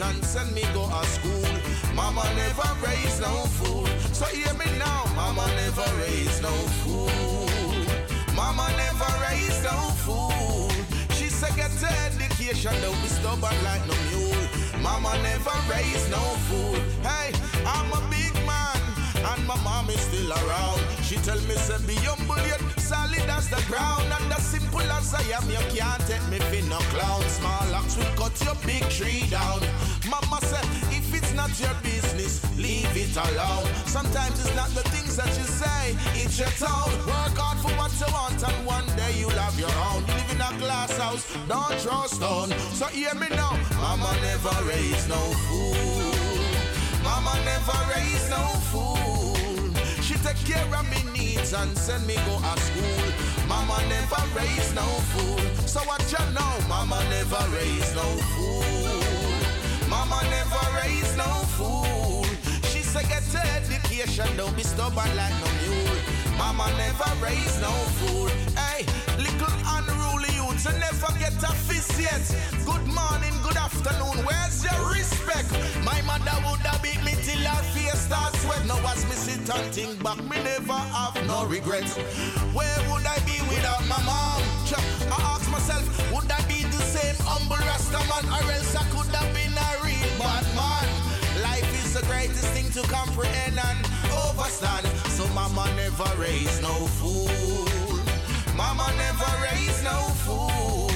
me and send me go to school. Mama never raised no fool. So hear me now. Mama never raised no fool. Mama never raised no fool. She said get education, don't be stubborn like no mule. Mama never raised no fool. Hey, I'm a big man. And my mom is still around. She tell me, say, be humble yet the ground. And as simple as I am, you can't take me for no clown. Small axe will cut your big tree down. Mama said, if it's not your business, leave it alone. Sometimes it's not the things that you say, it's your tone. Work hard for what you want, and one day you'll have your own. You live in a glass house, don't throw stone. So hear me now, Mama never raised no fool. Mama never raised no fool. She take care of me needs and send me go to school. Mama never raised no fool. So what you know? Mama never raised no fool. Mama never raised no fool. She say get education, don't be stubborn like no mule. Mama never raised no fool. Hey, little unruly youths, you never get a fist yet. Good morning, good afternoon. Where's your respect? My mother would have beat me till her face starts sweat. Now as me sit and think back, me never have no regrets. Where would I be without my mom? I ask myself, would I be the same humble Rasta man, or else I could have been a real bad man? Life is the greatest thing to comprehend and overstand. So mama never raised no fool. Mama never raised no fool.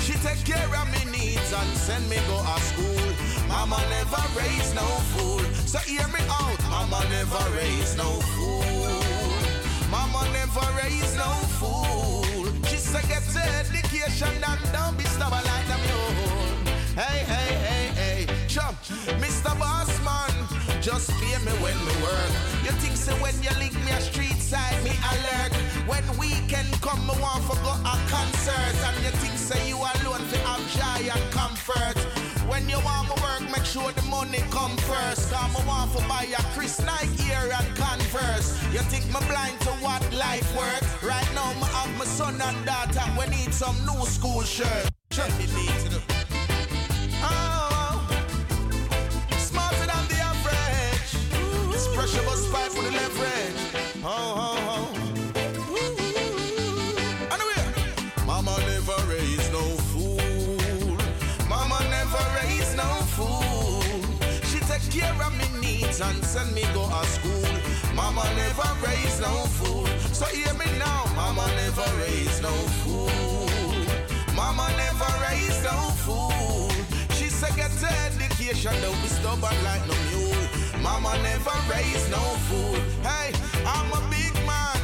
She take care of me needs and send me go to school. Mama never raised no fool. So hear me out. Mama never raised no fool. Mama never never raise no fool. She said get education and don't be stubborn like them mule. Hey, hey, hey, hey, chum, Mr. Bossman, just pay me when me work. You think so when you link me a street side, me alert. When weekend come, me want for go a concert. And you think say you alone fi have joy and comfort. When you want me work, make sure the money come first. Cause me want for buy a Chris Nike here and Converse. You think me blind to what life work? Right now, me have my son and daughter. We need some new school shirt. Need to the Oh, smarter than the average. This pressure was pipe for the leverage. Oh, oh. And send me go to school. Mama never raised no fool. So hear me now. Mama never raised no fool. Mama never raised no fool. She said get education, don't be stubborn like no mule. Mama never raised no fool. Hey, I'm a big man,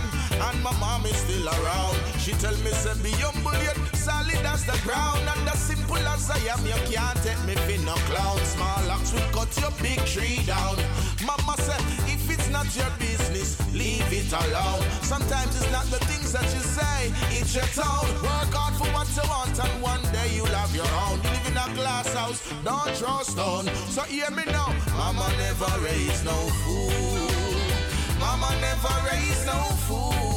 and my mom is still around. She tell me say be humble yet solid as the ground, and as simple as I am, you can't take me for no clown. Small axe will cut your big tree down. Mama said if it's not your business, leave it alone. Sometimes it's not the things that you say, it's your tone. Work hard for what you want, and one day you'll have your own. You live in a glass house, don't throw stone. So hear me now, Mama never raised no fool. Mama never raised no fool.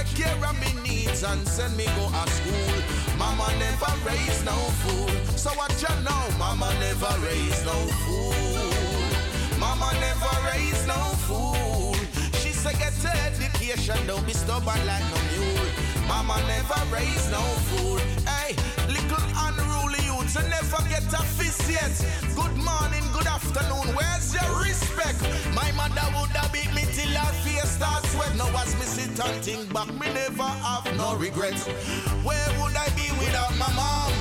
Take care of me needs and send me go to school. Mama never raised no fool. So what you know? Mama never raised no fool. Mama never raised no fool. She said get education, don't be stubborn like no mule. Mama never raised no fool. Hey, you never get a yet. Good morning, good afternoon, where's your respect? My mother would have beat me till her face starts sweat. Now as me sit and think back, me never have no regrets. Where would I be without my mom?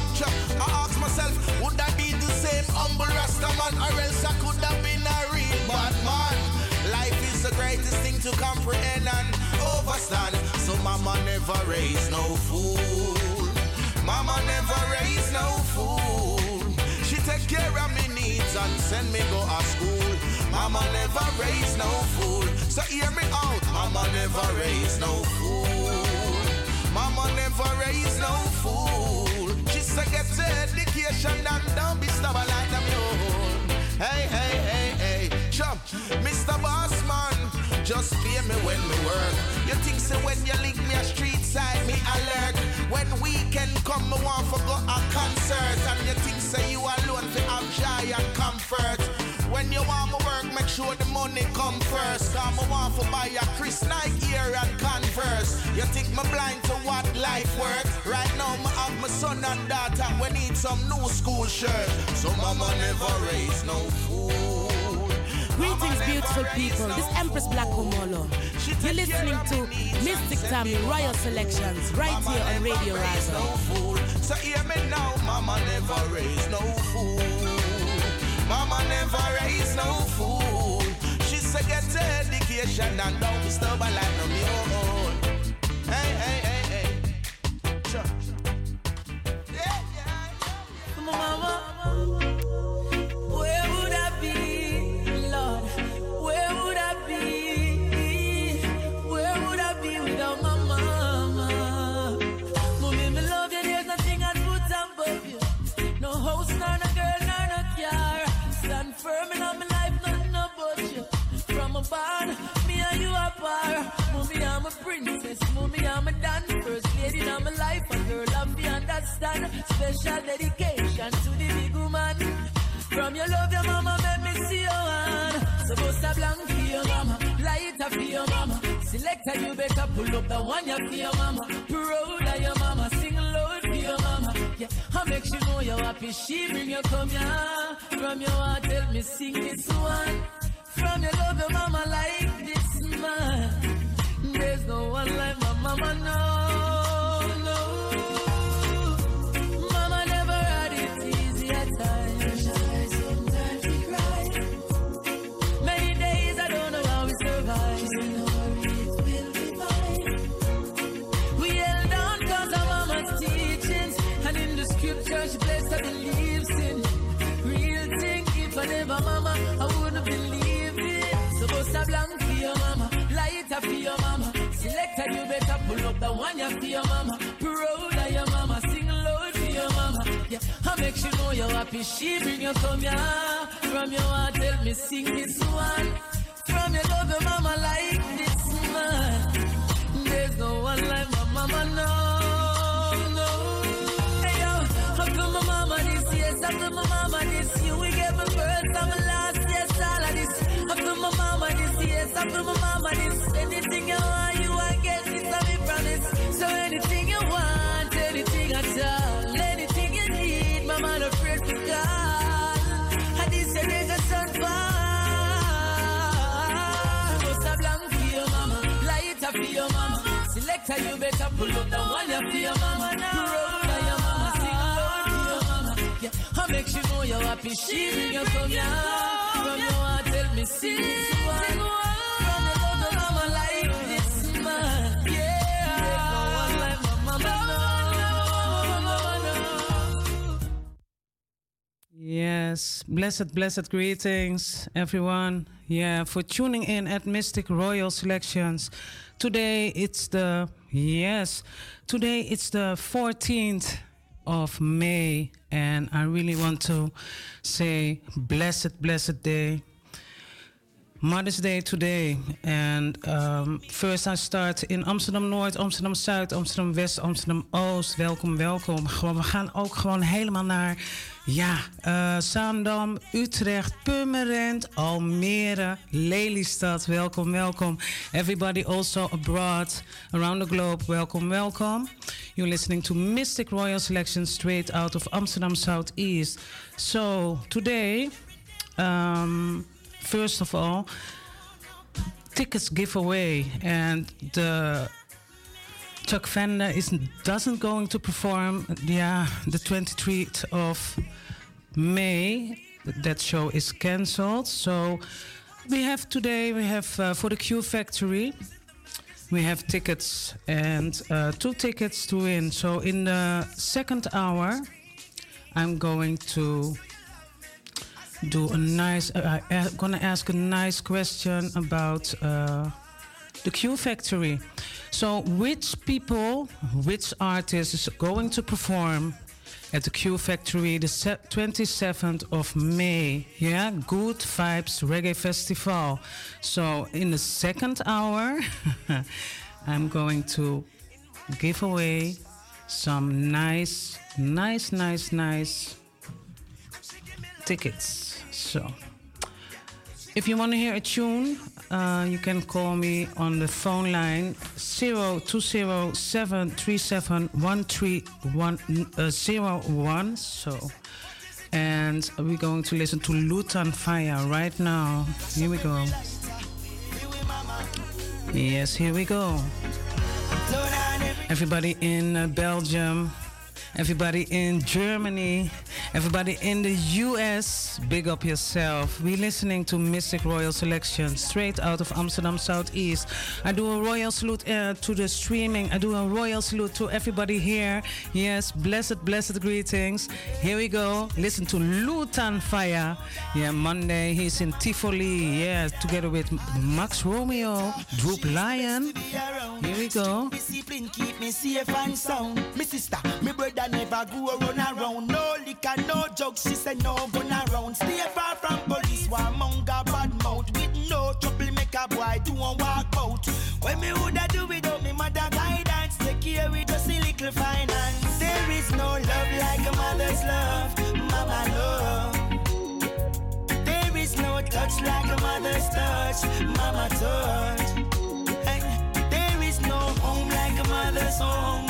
I ask myself, would I be the same humble Rasta man, or else I could have been a real bad man? Life is the greatest thing to comprehend and overstand. So mama never raised no fool. Mama never raised no fool. She take care of me needs and send me go to school. Mama never raised no fool. So hear me out. Mama never raised no fool. Mama never raised no fool. She said get education and don't be stubborn like them mule. Hey, hey, hey, hey, chum, Mr. Bossman, just pay me when me work. You think so when you link me a street side, me alert. When weekend come, me want for go a concert, and you think so you alone fi have joy and comfort. When you want me work, make sure the money come first. Cause me want for buy a Chris Nike here and Converse. You think me blind to what life work? Right now, me have my son and daughter. We need some new school shirt. So mama never raised no fool. Greetings, beautiful people. This Empress Black Omolo. You're listening to Mistic Tammy Royal Selections right here on Radio fool. So hear me now, mama never raised no fool. Mama never raised no fool. She said get education and don't be stubborn like no mule. Hey, hey, hey, hey. Yeah, yeah, yeah. Where apart. Mommy, I'm a princess. Mommy, I'm a dance first lady in my life. A girl, I'm the understand. Special dedication to the big woman. From your love, your mama make me see your hand. Bust a blank for your mama, light up for your mama. Selector, you better pull up the one you for your mama. Proud of your mama, sing loud for your mama. Yeah, I make you know you're happy. She bring you come here. From your heart, tell me sing this one. From your love, your mama like There's no one like my mama, no, the one you for your mama. Proud of your mama, sing loud for your mama. Yeah, I make sure know you're happy. She bring you come here. From your heart, tell me sing this one. From your love, your mama like this man. There's no one like my mama, no, no. Hey yo, after my mama this, yes, after my mama this, you we gave my birth, I'm last, yes, all of this. After my mama this, yes, after my mama this, anything you want, You better pull up the your mama. Proud of your mama, sing your mama. Yeah, I make sure know you're happy. She bring you. From heart, tell me sing one. From. Yes, blessed, blessed greetings, everyone. Yeah, for tuning in at Mistic Royal Selections. Today it's the, yes, today it's the 14th of May, and I really want to say blessed, blessed day. Mother's Day today. And um, first I start in Amsterdam Noord, Amsterdam Zuid, Amsterdam West, Amsterdam Oost. Welkom, welkom. Gewoon, we gaan ook gewoon helemaal naar ja, eh Zaandam, Utrecht, Purmerend, Almere, Lelystad. Welkom, welkom. Everybody also abroad, around the globe. Welcome, welcome. You're listening to Mistic Royal Selection straight out of Amsterdam Southeast. So today, um, first of all, tickets giveaway and the Chuck Fenda is doesn't going to perform yeah the 23rd of May that show is cancelled so we have today we have uh, for the Q Factory we have tickets and uh, two tickets to win so in the second hour I'm going to do a nice. Uh, I'm gonna ask a nice question about uh, the Q Factory. So, which people, which artist is going to perform at the Q Factory the 27th of May? Yeah, Good Vibes Reggae Festival. So, in the second hour, I'm going to give away some nice, nice, nice, nice tickets. So, if you want to hear a tune, uh, you can call me on the phone line 0207371301. So, and we're going to listen to Lutan Fyah right now. Here we go. Yes, here we go. Everybody in uh, Belgium, everybody in Germany, everybody in the US, big up yourself. We're listening to Mistic Royal Selection straight out of Amsterdam Southeast. I do a royal salute uh, to the streaming. I do a royal salute to everybody here. Yes, blessed, blessed greetings. Here we go. Listen to Lutan Fyah. Yeah, Monday he's in Tivoli. Yeah, together with Max Romeo, Droop Lion. Here we go. Brother never go run around. No liquor, no drugs. She said no gun around. Stay far from police. One monger bad mouth with no trouble. Make a boy do one walk out. When me woulda do without oh, me mother guidance, take care with just a little finance. There is no love like a mother's love, mama love. There is no touch like a mother's touch, mama touch. Hey, there is no home like a mother's home,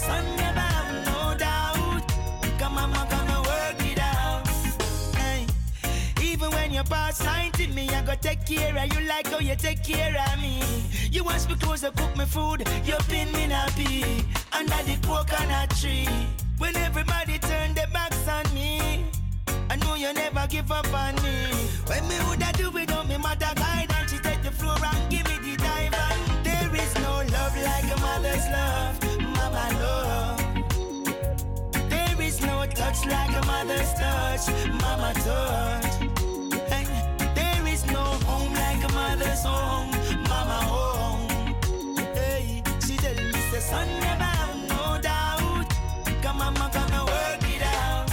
son never have no doubt. Come mama gonna work it out. Hey, even when you pass 90, me I go take care of you like how you take care of me. You wash me clothes, you cook me food, you pin me nappy under the coconut tree. When everybody turn their backs on me. I know you never give up on me. When me woulda do without me mother guidance, she take the floor and give me the dive. There is no love like a mother's love, no touch touch like a mother's touch, mama touch. Hey, there is no home like a mother's home, mama home. Hey, she tell me say son never have no doubt. Come mama gonna work it out.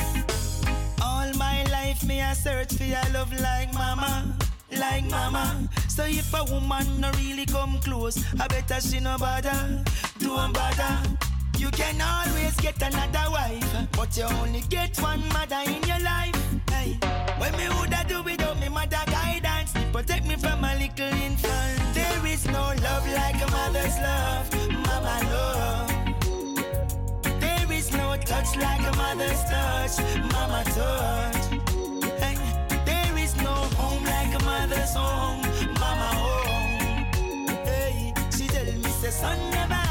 All my life me I search for your love like mama, like mama. So if a woman no really come close, I better she no bother, don't bother. You can always get another wife, but you only get one mother in your life. Hey, when me woulda do without me mother guidance, protect me from a little infant. There is no love like a mother's love, mama love. There is no touch like a mother's touch, mama touch. Hey, there is no home like a mother's home, mama home. Hey, she tell me say son never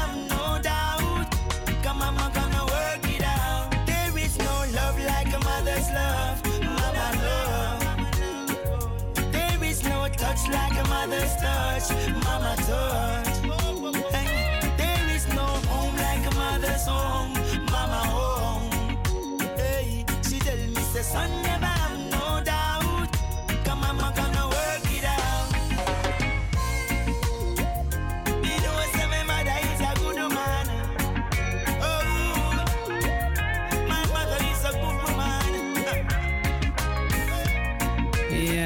like a mother's touch, mama touch. Hey, there is no home like a mother's home, mama home. Hey, she tell me say son never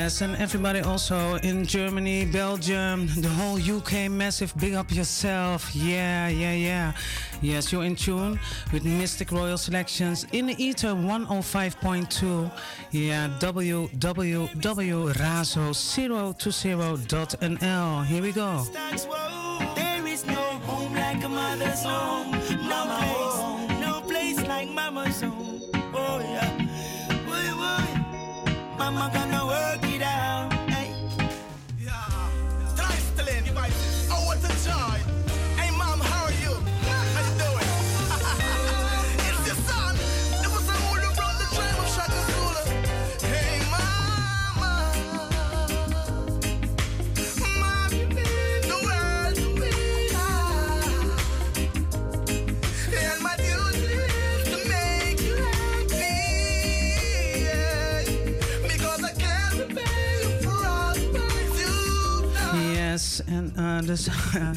Yes, and everybody also in Germany, Belgium, the whole UK, massive big up yourself. Yeah, yeah, yeah. Yes, you're in tune with Mistic Royal Selections in the Ether 105.2. Yeah, www.razo020.nl. Here we go. There is no home like a mother's home. No place, no place like mama's home. Oh yeah. Mama gonna work Yes, and uh, this,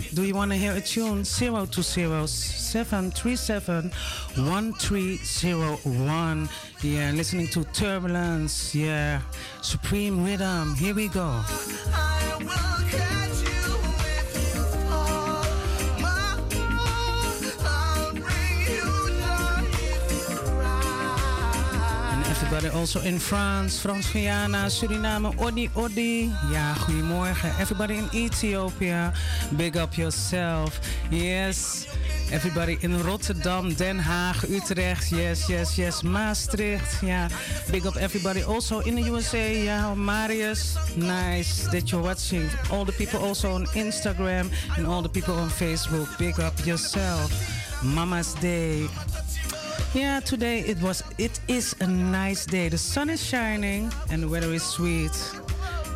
do you want to hear a tune? 020-737-1301. Yeah, listening to Turbulence. Yeah, Supreme Rhythm. Here we go. Everybody also in France, Frans Guyana, Suriname, Odi Odi. Ja, goedemorgen. Everybody in Ethiopia, big up yourself. Yes. Everybody in Rotterdam, Den Haag, Utrecht, yes, yes, yes, Maastricht, yeah. Big up everybody also in the USA, yeah, Marius, nice that you're watching. All the people also on Instagram and all the people on Facebook, big up yourself. Mama's Day, yeah, today it was it is a nice day. The sun is shining and the weather is sweet.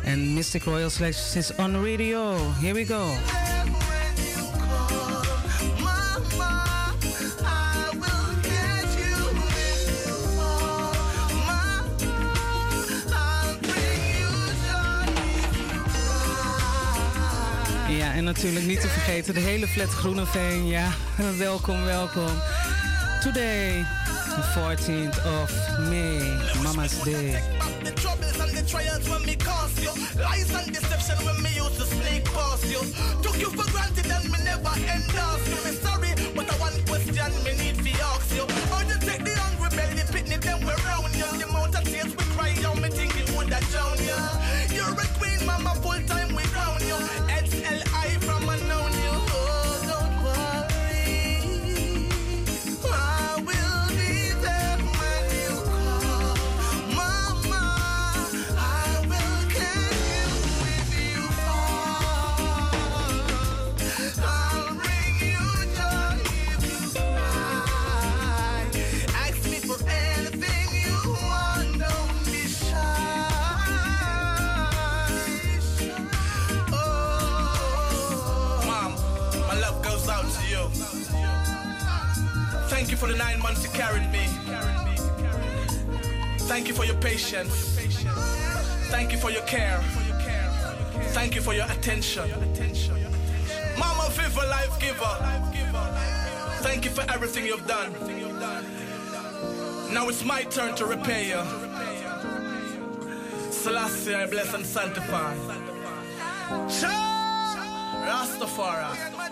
And Mystic Royal Selections is on radio. Here we go. Ja, en natuurlijk niet te vergeten de hele flat Groeneveen. Ja, welkom, welkom. Today, the 14th of May, Mama's Day. The troubles and the trials when me cause you. Lies and deception when me to sneak past you. Took you for granted and me never. Me sorry, but I question me Thank you for your patience. Thank you for your care. Thank you for your attention. Mama Viva, life giver. Thank you for everything you've done. Now it's my turn to repay you. Selassie, I bless and sanctify. Rastafari.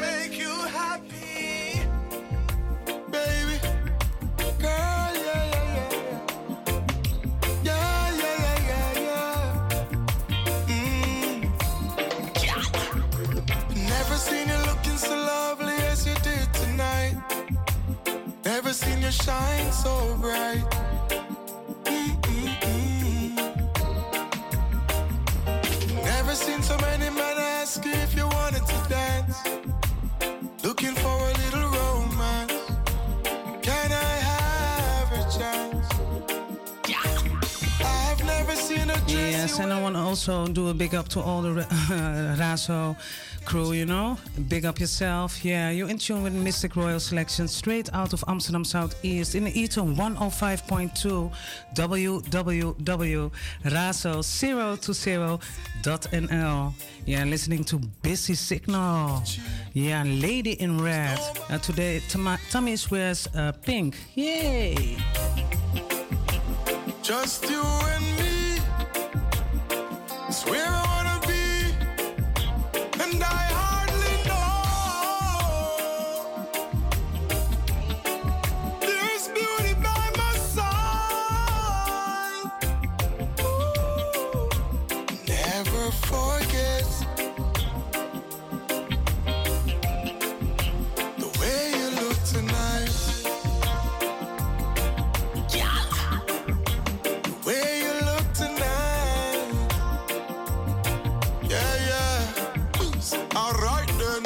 make you happy, you shine so bright. Mm-mm-mm. Never seen so many men ask you if you wanted to dance. Looking for a little romance. Can I have a chance? I've never seen a Yes, and I want to also do a big up to all the Razo crew, you know. Big up yourself. Yeah, you're in tune with Mistic Royal Selection straight out of Amsterdam Southeast in Ether 105.2 www.razo020.nl. Yeah, listening to Busy Signal. Yeah, Lady in Red. Uh, today, Tammy wears uh, pink. Yay! Just you and me. Never the way you look tonight. The way you look tonight. Yeah, yeah. Alright then.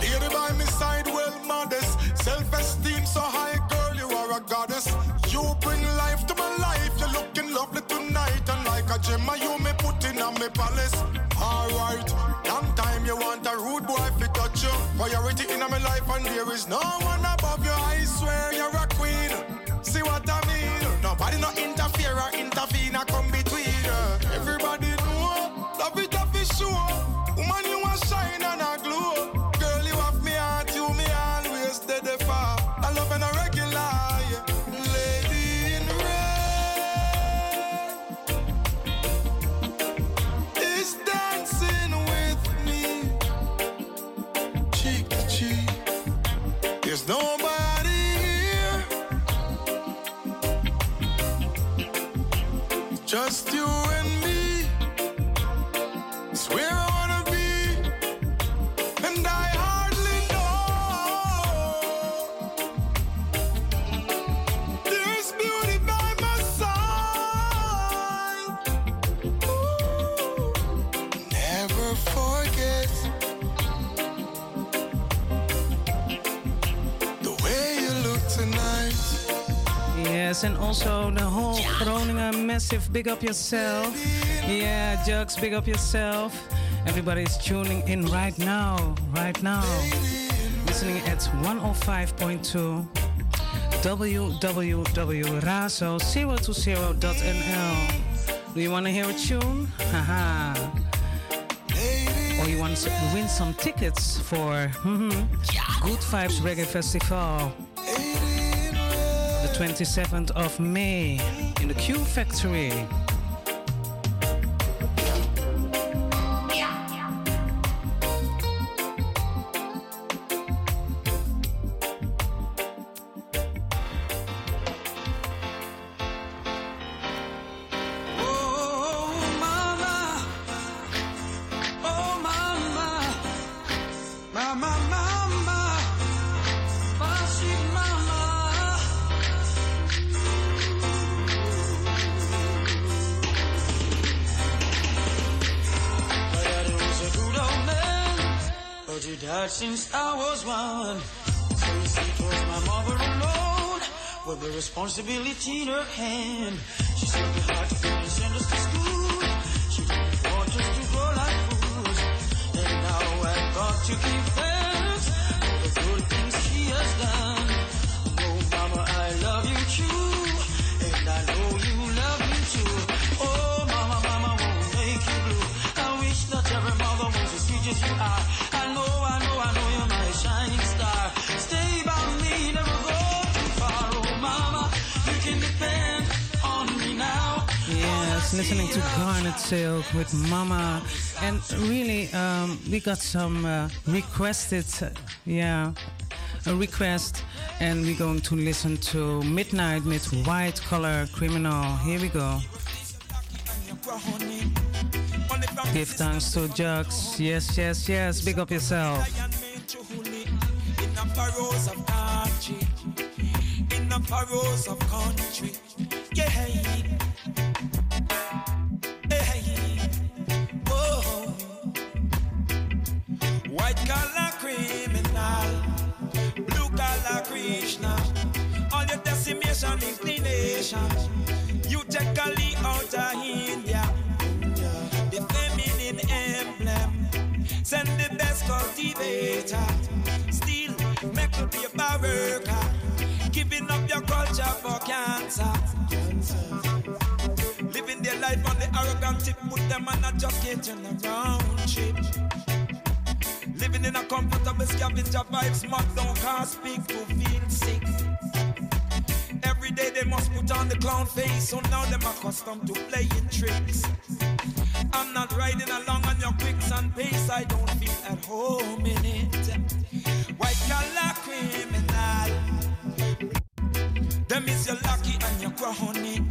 Lady by my side, well modest. Self-esteem so high, girl, you are a goddess. You bring life to my life. You're looking lovely tonight. And like a you on me palace. Alright. Long time you want a rude boy to touch you. Priority in my life, and there is no one above you. I swear you're a queen. See what I mean? Nobody no interfere or intervene or come between. Also the whole Groningen massive big up yourself. Yeah, Jugs, big up yourself. Everybody's tuning in right now, right now. Listening at 105.2 www.razo020.nl. Do you want to hear a tune? Haha. Or you want to win some tickets for mhm, Good Vibes Reggae Festival? The 27th of May in the Q Factory. responsibility in her hand. She's so hot. Listening to Garnet Silk with Mama. And really, um, we got some uh, requested, uh, yeah, a request. And we're going to listen to Midnite with White Collar Criminal. Here we go. Give thanks to Jux. Yes, yes, yes. Big up yourself. Of country, yeah. Inclination, you take Ali out of India, the feminine emblem. Send the best cultivator. Still, make a paper worker. Giving up your culture for cancer. Living their life on the arrogant tip. Put them on a jacket and a round trip. Living in a comfortable scavenger vibes. Mud don't cause to feel sick. Every day they must put on the clown face. So now them accustomed to playing tricks. I'm not riding along on your quicksand pace. I don't feel at home in it. White collar criminal. Them is your lucky and your crony.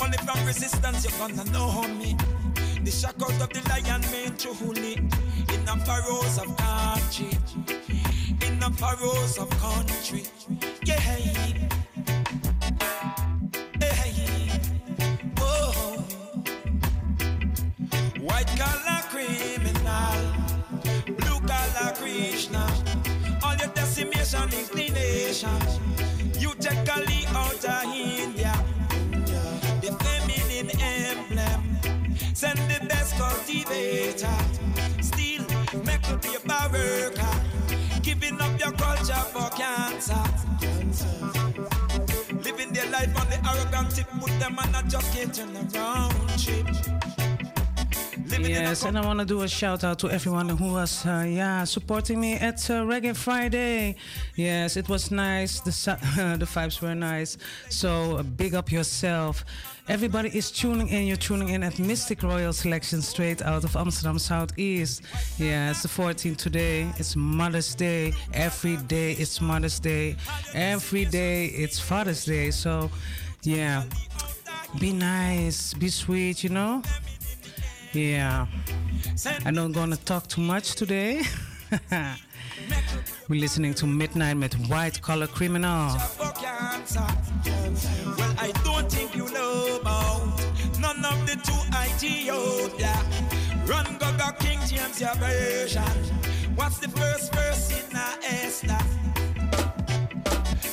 Only from resistance you're gonna know me. The shackles of the lion made truly in the furrows of country. In the furrows of country. Yeah. White collar criminal, blue collar Krishna. All your decimation inclination. You take Ali out of India. The feminine emblem. Send the best cultivator. Still, make a paper worker. Giving up your culture for cancer. Living their life on the arrogant tip. Put them on a jacket and a round trip. Yes, and I want to do a shout out to everyone who was, uh, yeah, supporting me at uh, Reggae Friday. Yes, it was nice. The the vibes were nice. So uh, big up yourself. Everybody is tuning in. You're tuning in at Mistic Royal Selection, straight out of Amsterdam Southeast. Yeah, it's the 14th today. It's Mother's Day. Every day it's Mother's Day. Every day it's Father's Day. So, yeah, be nice, be sweet. You know. Yeah. I'm not gonna talk too much today. We're listening to Midnite with White Collar Criminal. Well, I don't think you know about none of the two. Run Gaga King James your version. What's the first verse in Esther?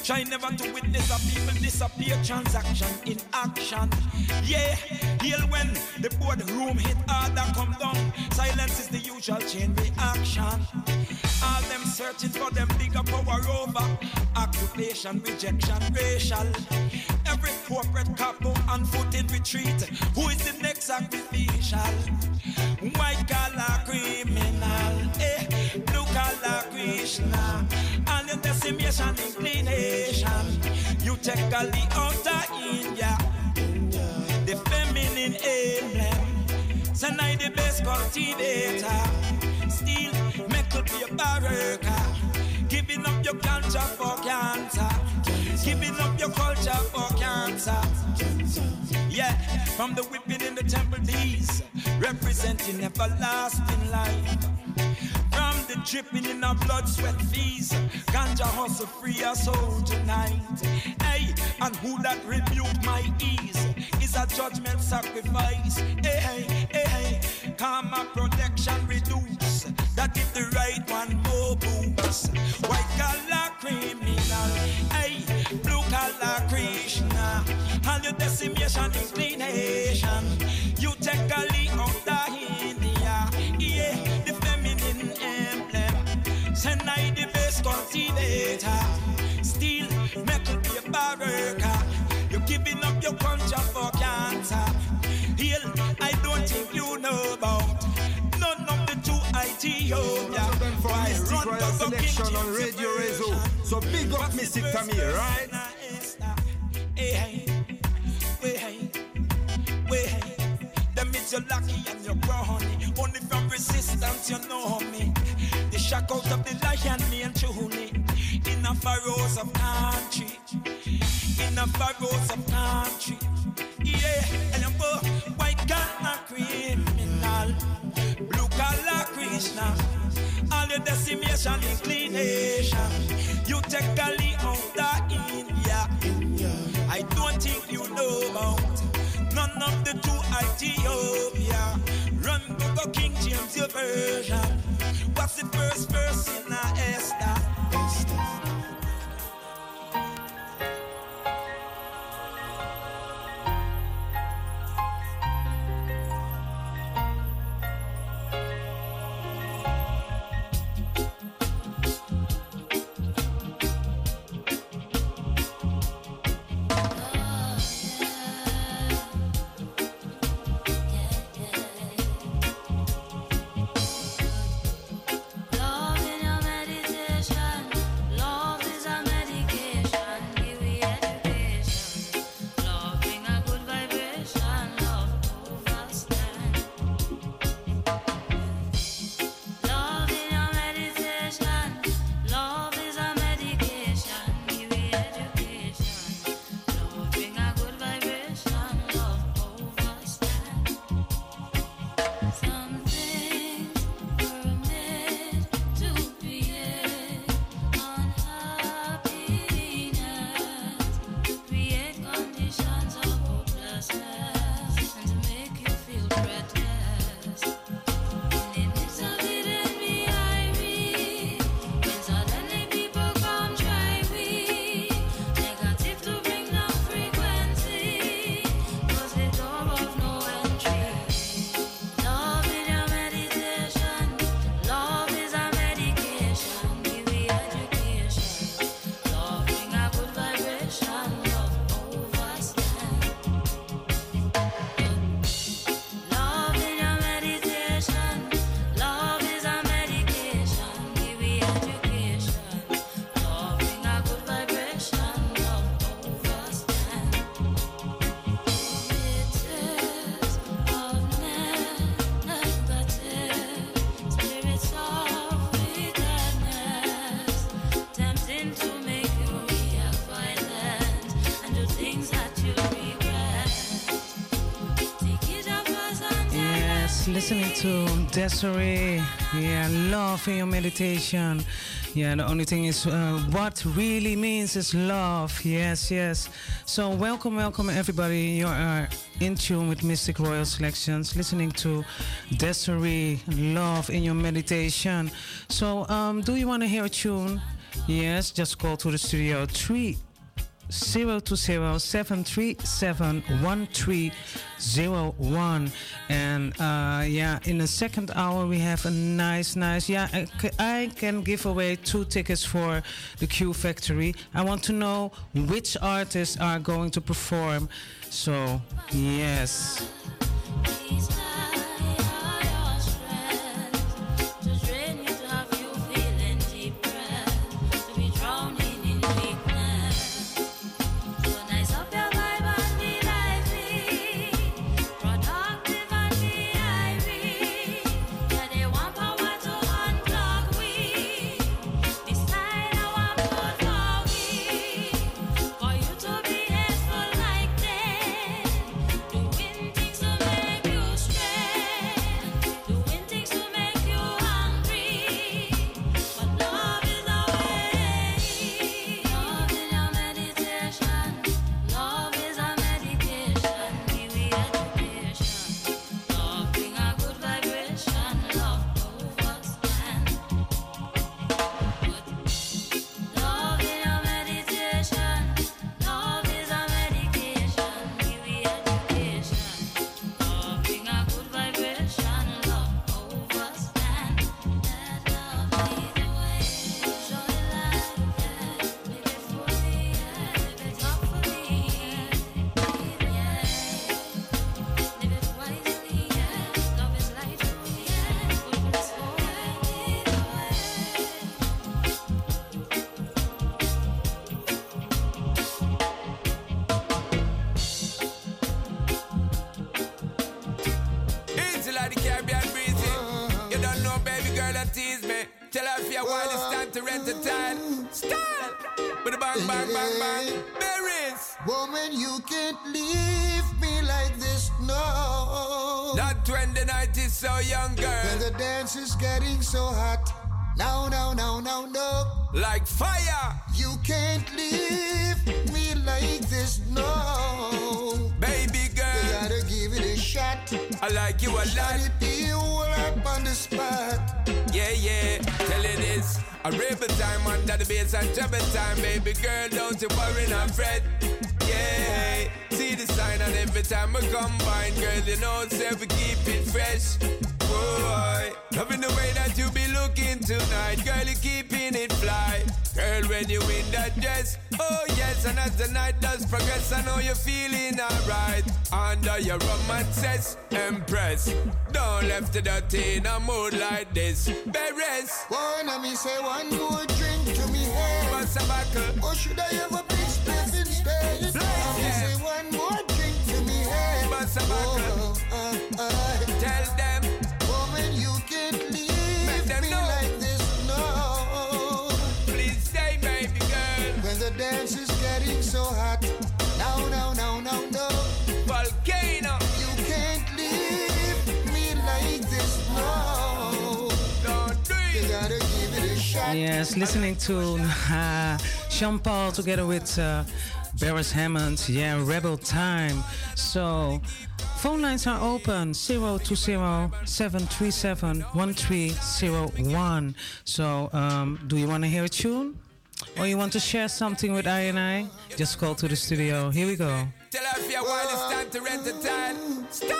Try never to witness a people disappear transaction in action. Yeah, heal when the boardroom hit harder come down. Silence is the usual chain reaction. All them searching for them bigger power over occupation, rejection, racial. Every corporate couple on foot in retreat. Who is the next sacrificial? White collar criminal, eh? Blue collar Krishna. All your decimation, inclination. You take Ali out of India. The feminine emblem. I the best cultivator. Still, make up your barraca. Giving up your culture for cancer. Giving up your culture for cancer. Yeah, from the whipping in the temple days, representing everlasting life. The dripping in our blood, sweat, fees, ganja hustle free our soul tonight. Hey, and who that rebuke my ease is a judgment sacrifice. Hey, hey, hey, karma protection reduce. That if the right one more boots. White collar criminal, hey, blue collar Krishna. All your decimation inclination. Cultivator. Still, make a paper worker. You're giving up your culture for cancer. Heal, I don't think you know about none of the two Ethiopia. Why Mistic run Royal fucking Selection on Radio? Rezo. So big up What's the Mistic first Tamir, right? in a Esther? Hey, hey, hey, hey, hey. cause you're lucky and you're honey. Only from resistance you know me. Shock out of the lion named truly. In a furrows of country. In a furrows of country. Yeah, and I'm a white collar criminal. Blue collar Krishna. All the decimation, inclination. You take Kali out of India. I don't think you know about none of the two Ethiopia. Run go go King James your version. What's the first person I a Esther? Listening to Desiree. Yeah, love in your meditation. Yeah, the only thing is uh, what really means is love. Yes, yes. So, welcome, welcome, everybody. You are in tune with Mistic Royal Selections, listening to Desiree, love in your meditation. So, um, do you want to hear a tune? Yes, just call to the studio 3 020-737-1301 and uh, yeah in the second hour we have a nice nice yeah I can give away two tickets for the Q Factory. I want to know which artists are going to perform. So yes time under the bass and trouble time, baby girl, don't you worry, not fret. Yeah, see the sign and every time we combine, girl, you know, say we keep it fresh. Boy, loving the way that you be looking tonight, girl, you keeping it fly. Girl, when you in that dress, oh yes, and as the night does progress, I know you're feeling alright. Under your romances, impress. Don't left the dirty in a mood like this. Beres. Wanna me say one more drink to me head. What's a buckle? Or should I have a shot. Listening to uh, Sean Paul together with uh, Beres Hammond. Yeah, Rebel Time. So, phone lines are open 020-737-1301. So, um, do you want to hear a tune? Or you want to share something with I and I? Just call to the studio. Here we go. Tell her if you while it's time to rent a tile. Style.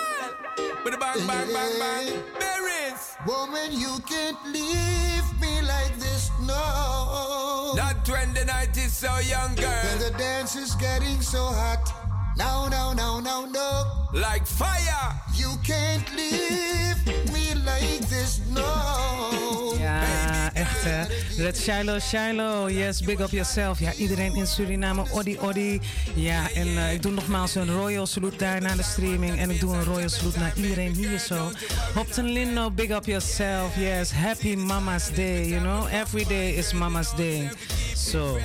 With a bang, bang, bang, bang. Beres. Woman, you can't leave me like this, no. Not when the night is so young, girl. When the dance is getting so hot. No, no, no, no, no. Like fire. You can't leave me like this, no. Ja, echt. Red Shiloh, Shiloh. Yes, big up yourself. Ja, iedereen in Suriname, Oddy, Oddy. Ja, en eh, ik doe nogmaals een royal salute daar naar de streaming. En ik doe een royal salute naar iedereen hier zo. Hopton Lindo, big up yourself. Yes, happy Mama's Day, you know. Every day is Mama's Day. So,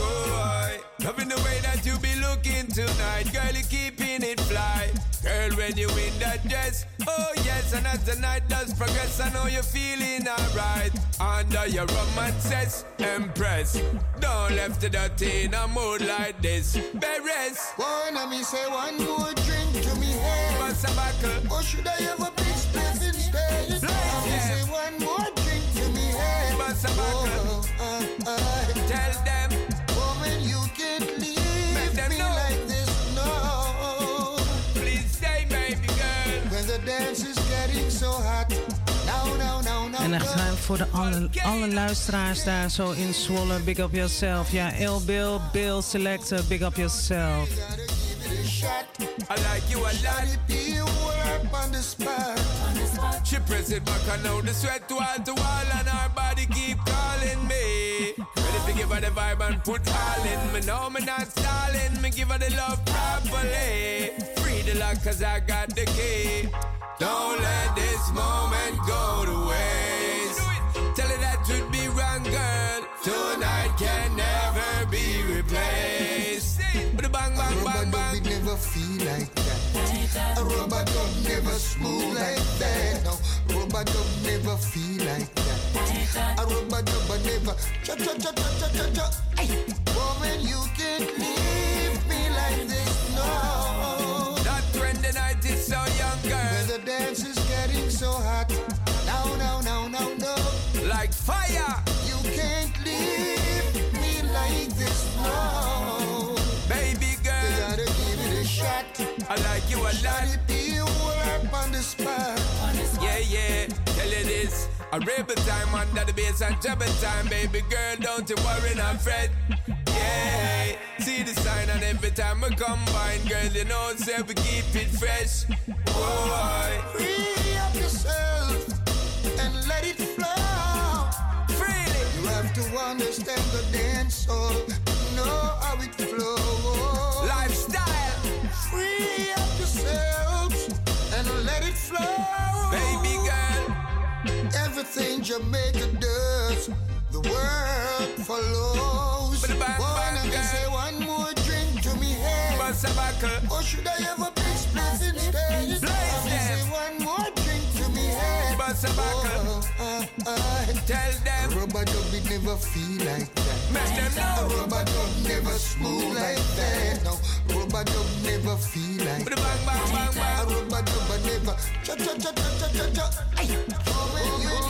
Boy, loving the way that you be looking tonight, girl, you keeping it fly. Girl, when you in that dress, oh yes, and as the night does progress, I know you're feeling alright. Under your romances, impress. Don't left the dirty in a mood like this. Beres, Wanna me say one more drink to me head. buckle? Or should I have a big spliff instead? Wanna me say one more drink to me head. What's a buckle? Oh, uh, uh, uh. En echt voor de alle, alle luisteraars daar zo in Zwolle. Big up yourself. Ja, Il Bill, Bill Selector, eh, big up yourself. I like you a lot. All up on the spot. She press it back and now the sweat wall to wall and her body keep calling me. Give her the vibe and put all in me. know me not stalling. Me give her the love properly. Free the lock cause I got the key. Don't let this moment go to waste. Tell her that would be wrong, girl. Tonight can never be replaced. With a bang, bang, bang, bang. it never feel like that. A rubber dub never smooth like that. No, rubber dub never feel like that. A rubber dub never cha cha cha cha cha cha cha. Woman, you can't leave me like this, no. Not when the night is so young, girl. the dance is getting so hot. No, no, no, no, no. Like fire. You can't leave me like this, no. I like you a lot. Be up on the spot. Yeah, yeah, tell you this. A rebel time under the bass and trouble time, baby girl, don't you worry, not fret. Yeah, see the sign and every time we combine, girl, you know, say we keep it fresh. Boy, Free up yourself and let it flow. freely. You have to understand the dance hall, everything Jamaica does, the world follows. Wanna can say one more drink to me head, or should I have a big split instead? Say one more drink to me head. Oh, uh, uh, uh, Tell them rubber dub it never feel like that. Make them know rubber dub never smooth like that. No rubber dub never feel like that. Bang, bang, bang, bang. Rubber dub never cha cha cha cha cha cha cha. Oh,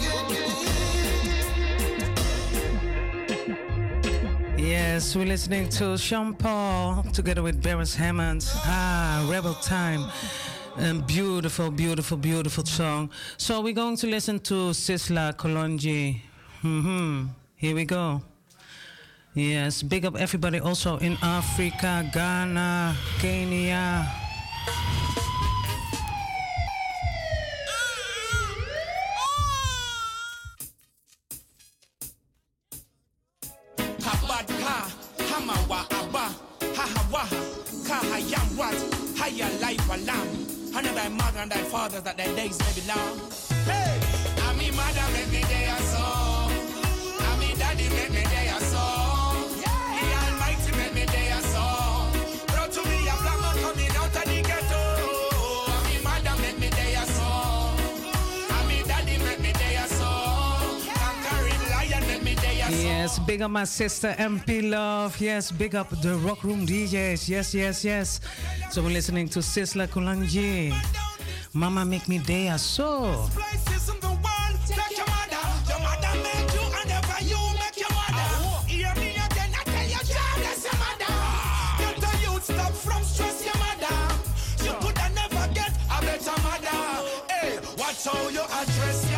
Yes, we're listening to Sean Paul together with Beres Hammond. Ah, Rebel Time. A beautiful, beautiful, beautiful song. So we're going to listen to Sizzla Kalonji. Mm-hmm. Here we go. Yes, big up everybody also in Africa, Ghana, Kenya. what? Higher life alarm. Honor thy mother and thy father that thy days may be long. Hey! I mean, mother, every day. Yes, big up my sister MP Love. Yes, big up the Rock Room DJs. Yes, yes, yes. So we're listening to Sizzla Kalonji. Mama make me day so. So you address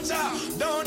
Don't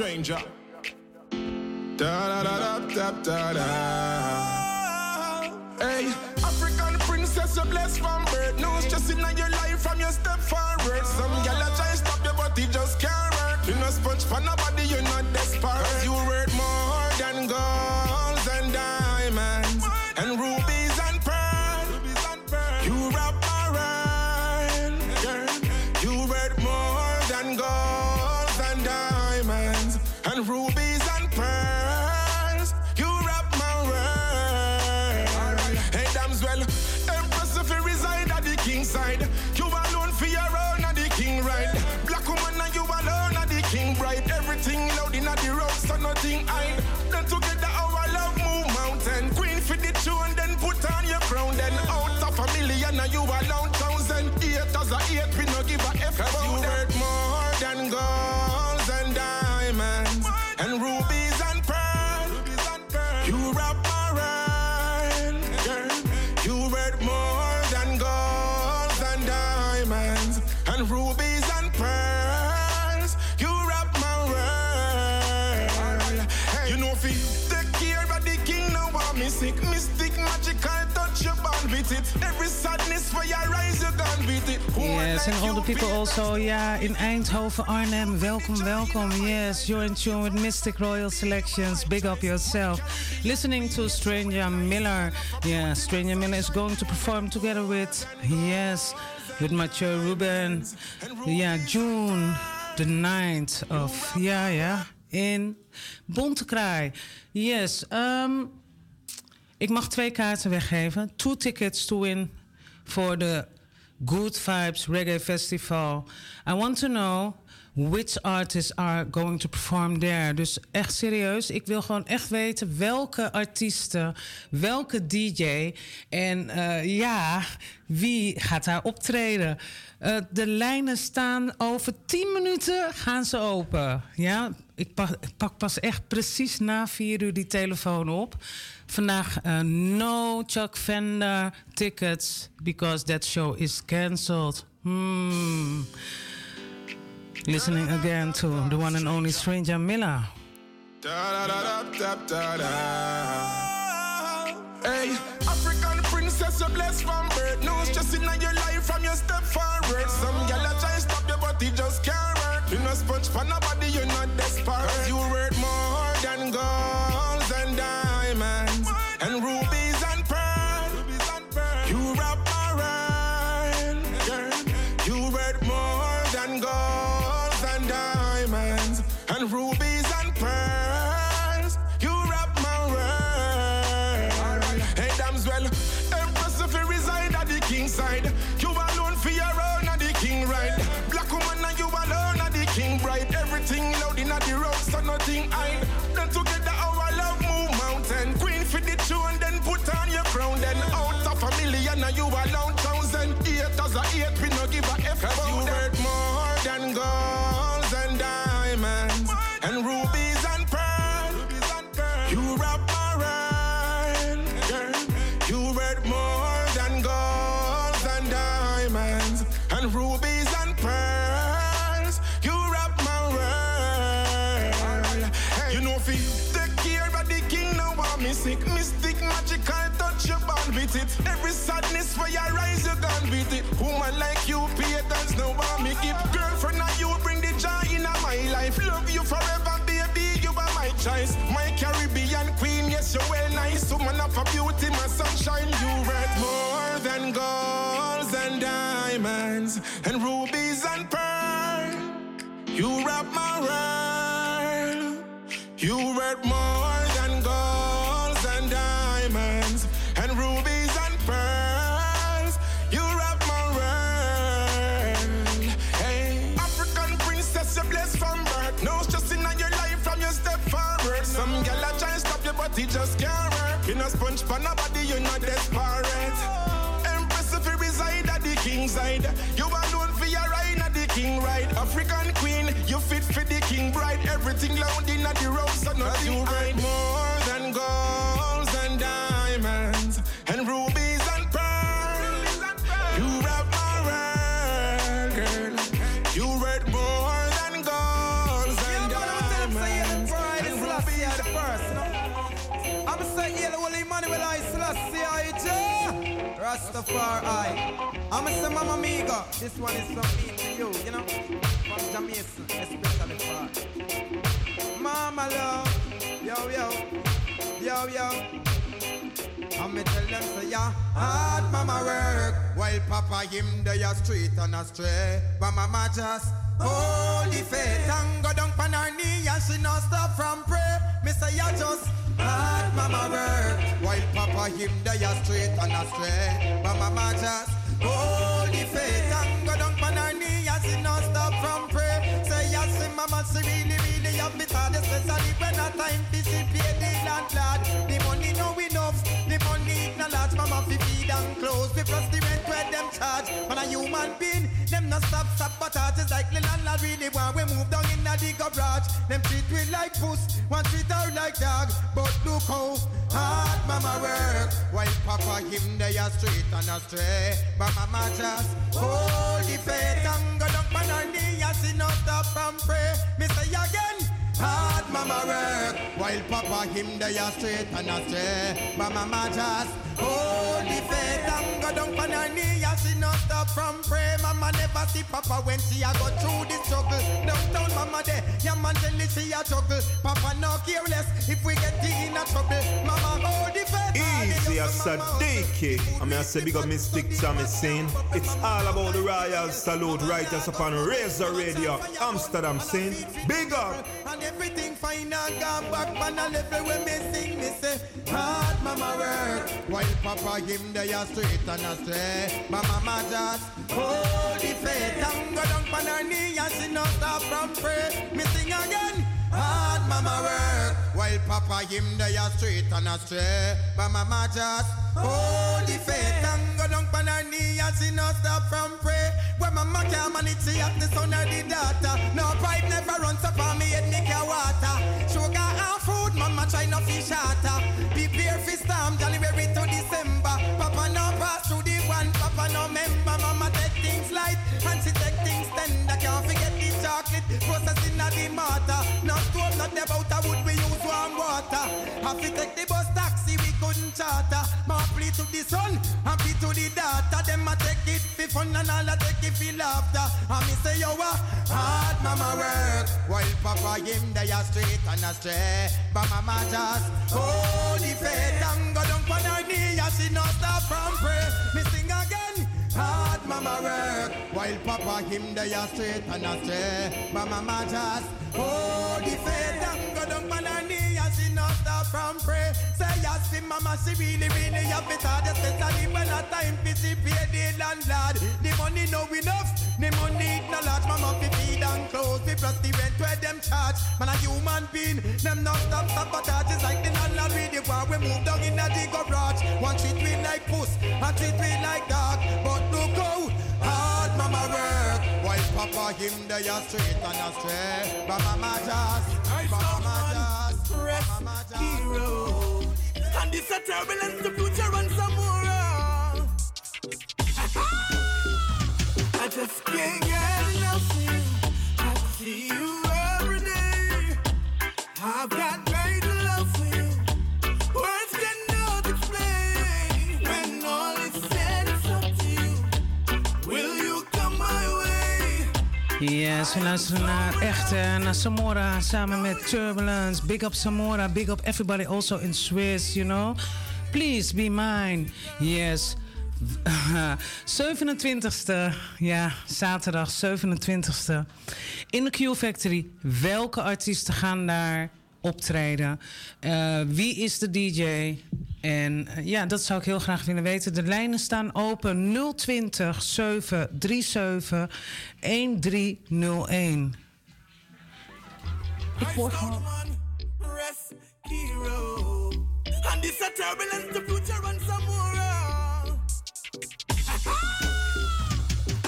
stranger. Da da da da da da da. And all the people also, yeah, in Eindhoven, Arnhem, welcome, welcome. Yes, you're in tune with Mystic Royal Selections. Big up yourself. Listening to Stranger Miller. Yeah, Stranger Miller is going to perform together with, yes, with Mathieu Ruben. Yeah, June the 9th of, yeah, yeah, in Bontekraai. Yes, um, ik mag twee kaarten weggeven. Two tickets to win for the Good Vibes Reggae Festival. I want to know which artists are going to perform there. Dus echt serieus, ik wil gewoon echt weten welke artiesten, welke DJ en eh, ja, wie gaat daar optreden. Eh, de lijnen staan over 10 minuten gaan ze open. Ja, ik pak, ik pak pas echt precies na 4 uur die telefoon op. Vandaag eh, no Chuck Vender tickets because that show is cancelled. Hmm. Listening again to the one and only Stranger Miller. Da, da, da, da, da, da, da. Hey, African princess, you're blessed from birth. No stress in your life from your step forward. Some gal try stop you, but it just can't. You no sponge for nobody, you're not desperate. Cause you worth more than gold You wrap my world. You worth more than golds and diamonds and rubies and pearls. You wrap my world. Hey, African princess, you're blessed from birth. No stress in your life from your step forward. Some gal try stop you, but it just can't work. You no sponge for nobody, you're not desperate. Everything loud in the road, so nothing you ride more than golds and diamonds and rubies and pearls. You wrap my world, girl. You worth more than golds and diamonds and and I'm saying, yeah, the Holy Emmanuel I Selassie I. Rastafari. I'm saying, Mama Miga, this one is from me to you, you know, from Jamaica, Mama love, yo, yo, yo, yo. I'm me tell them say yeah, hard mama work. While papa him they a street and a stray. But mama just hold the faith And go down on her knee and she not stop from pray Me say yeah just Hard mama work. While papa him they are straight and astray. But mama just hold the faith and especially when a time see pay the landlord. The money no enough, the money no large. Mama fi feed and clothes, the plus the rent where them charge. Man a human being, them no stop sabotage. It's like the landlord really want we move down in the garage. Them treat we like puss, one treat her like dog. But look how hard mama work, while papa him they are straight and astray. But mama just hold the faith and go down on her knee as she not stop from pray. Me say again. Hard mama work While papa him they are straight and astray But mama just hold the faith And go down on her knee as she not stop from pray Mama never see papa when she a go through the struggle Downtown mama there, yeah man tell me she a juggle Papa no careless if we get in a trouble Mama hold the faith Easy as a Sadiki. I mean, I say big up Mistic Tommy scene. It's all about the Royal Salute us upon Razor Radio, Amsterdam scene. Big up. And everything fine and gone back on a level when me sing me say Hard mama work While papa him they are straight and astray But mama just hold the faith And go down on her knee and she not stop from pray Me sing again. Hard mama work While papa him they are straight and astray But mama just hold the faith And go down on her knee and she not stop from pray When mama can't manage she the son or the daughter. No pride never runs up on me head me can water. Sugar and food mama try no fish shatter. Prepare for storm January Papa no member Mama take things light. And she take things tender Can't forget the chocolate. Processing of the mortar No stove not about a wood we use warm water. Have to take the bus taxi we couldn't charter. More plea to the and plea to the daughter. Them a take it for fun and all a take it for laughter. And me say yo a hard mama work. While papa him they are straight and astray But mama just hold the faith And go down on her knee and she not stop from pray Me sing again Hard mama work While papa him they are straight and astray But mama just hold the faith And go down on her knee and she not stop from pray. Say yes to mama she really really have it hard Especially when a time see pay the landlord The money no enough The money no large. Mama fi feed and clothes We plus the rent where them charge. Man a human being Them not stop sabotage It's like the landlord with the war. We move down in a the garage. One treat we like puss And treat we like dog. But look how mama work While papa him they are straight and astray But mama just But mama just Mama just hero. And this a turbulence, the future and some more. I just can't get enough of you. I see you every day. I've got Yes, we luisteren naar echte, naar Samora samen met Turbulence. Big up Samora, big up everybody also in Swiss, you know. Please be mine. Yes. 27e, ja, zaterdag 27e. In de Q Factory. Welke artiesten gaan daar optreden? Eh, wie is de DJ? En eh, ja, dat zou ik heel graag willen weten. De lijnen staan open 020 737 1301. Ik hoor gewoon. And this a turbulence, the future and some more. uh.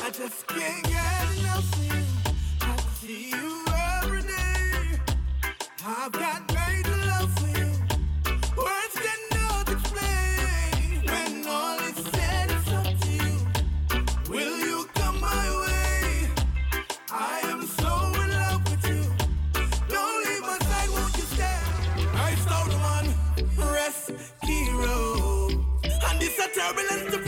I just can't get enough of you. I see you. I've got great love for you. Words cannot explain. When all is said, it's up to you. Will you come my way? I am so in love with you. Don't leave my side, won't you stay? I one, hero. And this a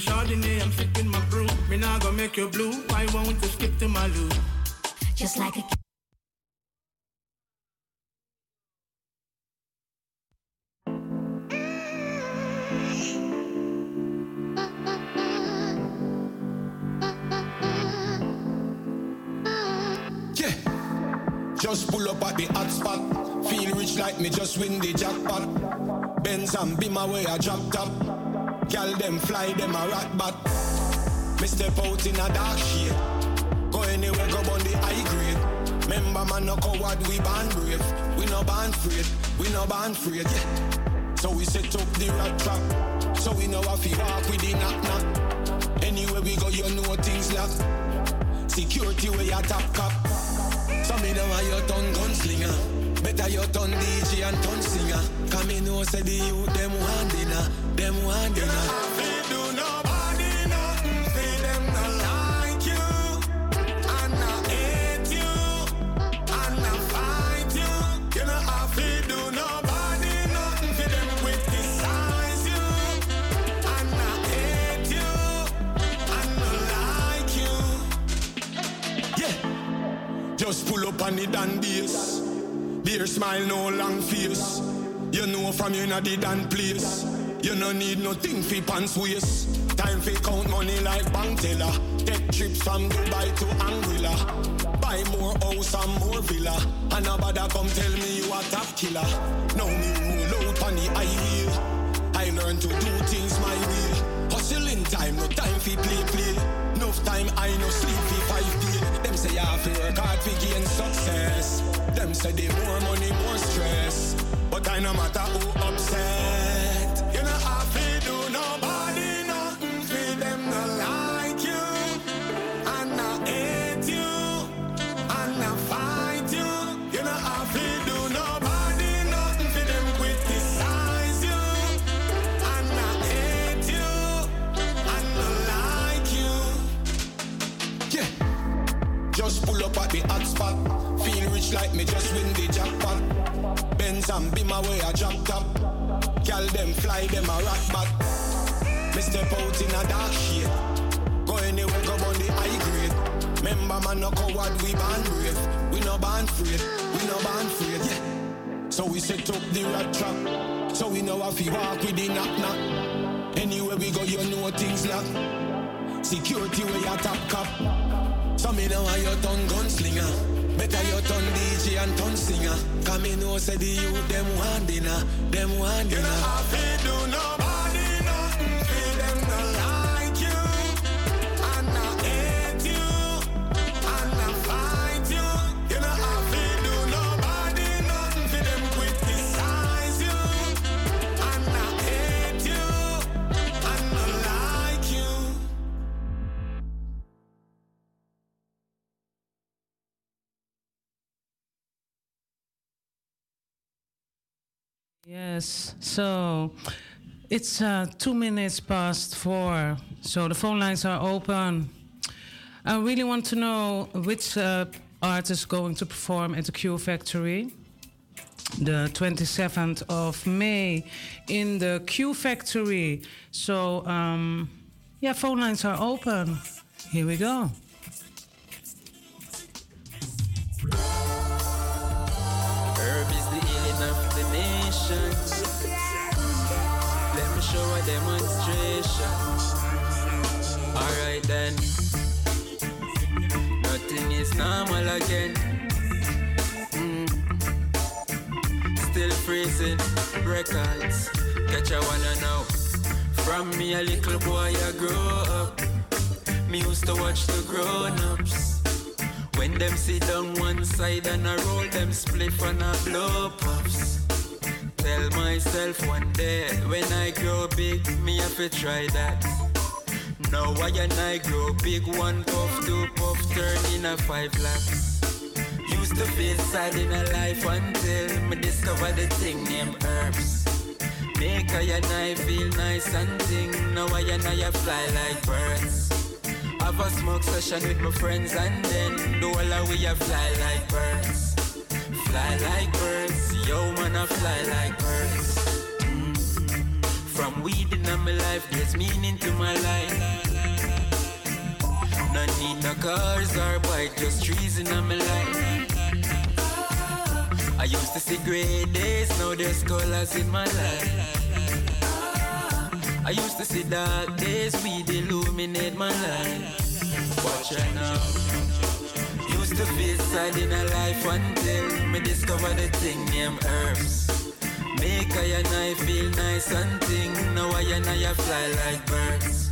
Chardonnay, I'm sipping my brew. Me not gonna make you blue. Why won't you skip to my loo? Just like a Inna the did place. You no need nothing fi pants waist. Time fi count money like bank teller. Take trips from Dubai to Anguilla. Buy more house and more villa. And a bother come tell me you a top killer. Now me roll out on the highway. I learn to do things my way. Hustling time, no time fi play play. No time I no sleep fi five say I feel work hard to gain success. Them say they more money, more stress. But I no matter who upset. Like me just win the jackpot. Benz and be my way, I drop top. Call them fly, them a rock back. Me step out in a dark shit. Go anywhere, go on the high grade. Remember, man, no coward, we band brave. We no band afraid, we no band free. yeah. So we set up the rat trap. So we know if you walk with the knock knock. Anywhere we go, you know things lock. Security where you top cop. So me know how you tongue gunslinger. Better you turn DJ and turn singer. Come in, U say the youth, them them Yes, so it's uh, two minutes past four, so the phone lines are open. I really want to know which uh, artist is going to perform at the Q Factory the 27th of May in the Q Factory. So, um, yeah, phone lines are open. Here we go. Demonstration. Alright then. Nothing is normal again. Mm. Still freezing records. Catch I wanna know. From me a little boy I grow up. Me used to watch the grown-ups. When them sit down one side and I roll them spliff and I blow puffs. Tell myself one day when I grow big, me have to try that. Now I and I grow big, one puff, two puff, turn in a five laps. Used to feel sad in a life until me discover the thing named herbs. Make I and I feel nice and thing. Now I and I fly like birds. Have a smoke session with my friends and then do all we fly like birds. Fly like birds, yo man I fly like birds. Mm. From weed in my life, there's meaning to my life. No need no cars or bike, just trees in my life. I used to see great days, now there's colors in my life. I used to see dark days, weed illuminate my life. Watch out now. Used to feel sad in a life until me discover the thing named herbs. Make I and I feel nice and thing. Now I and I fly like birds.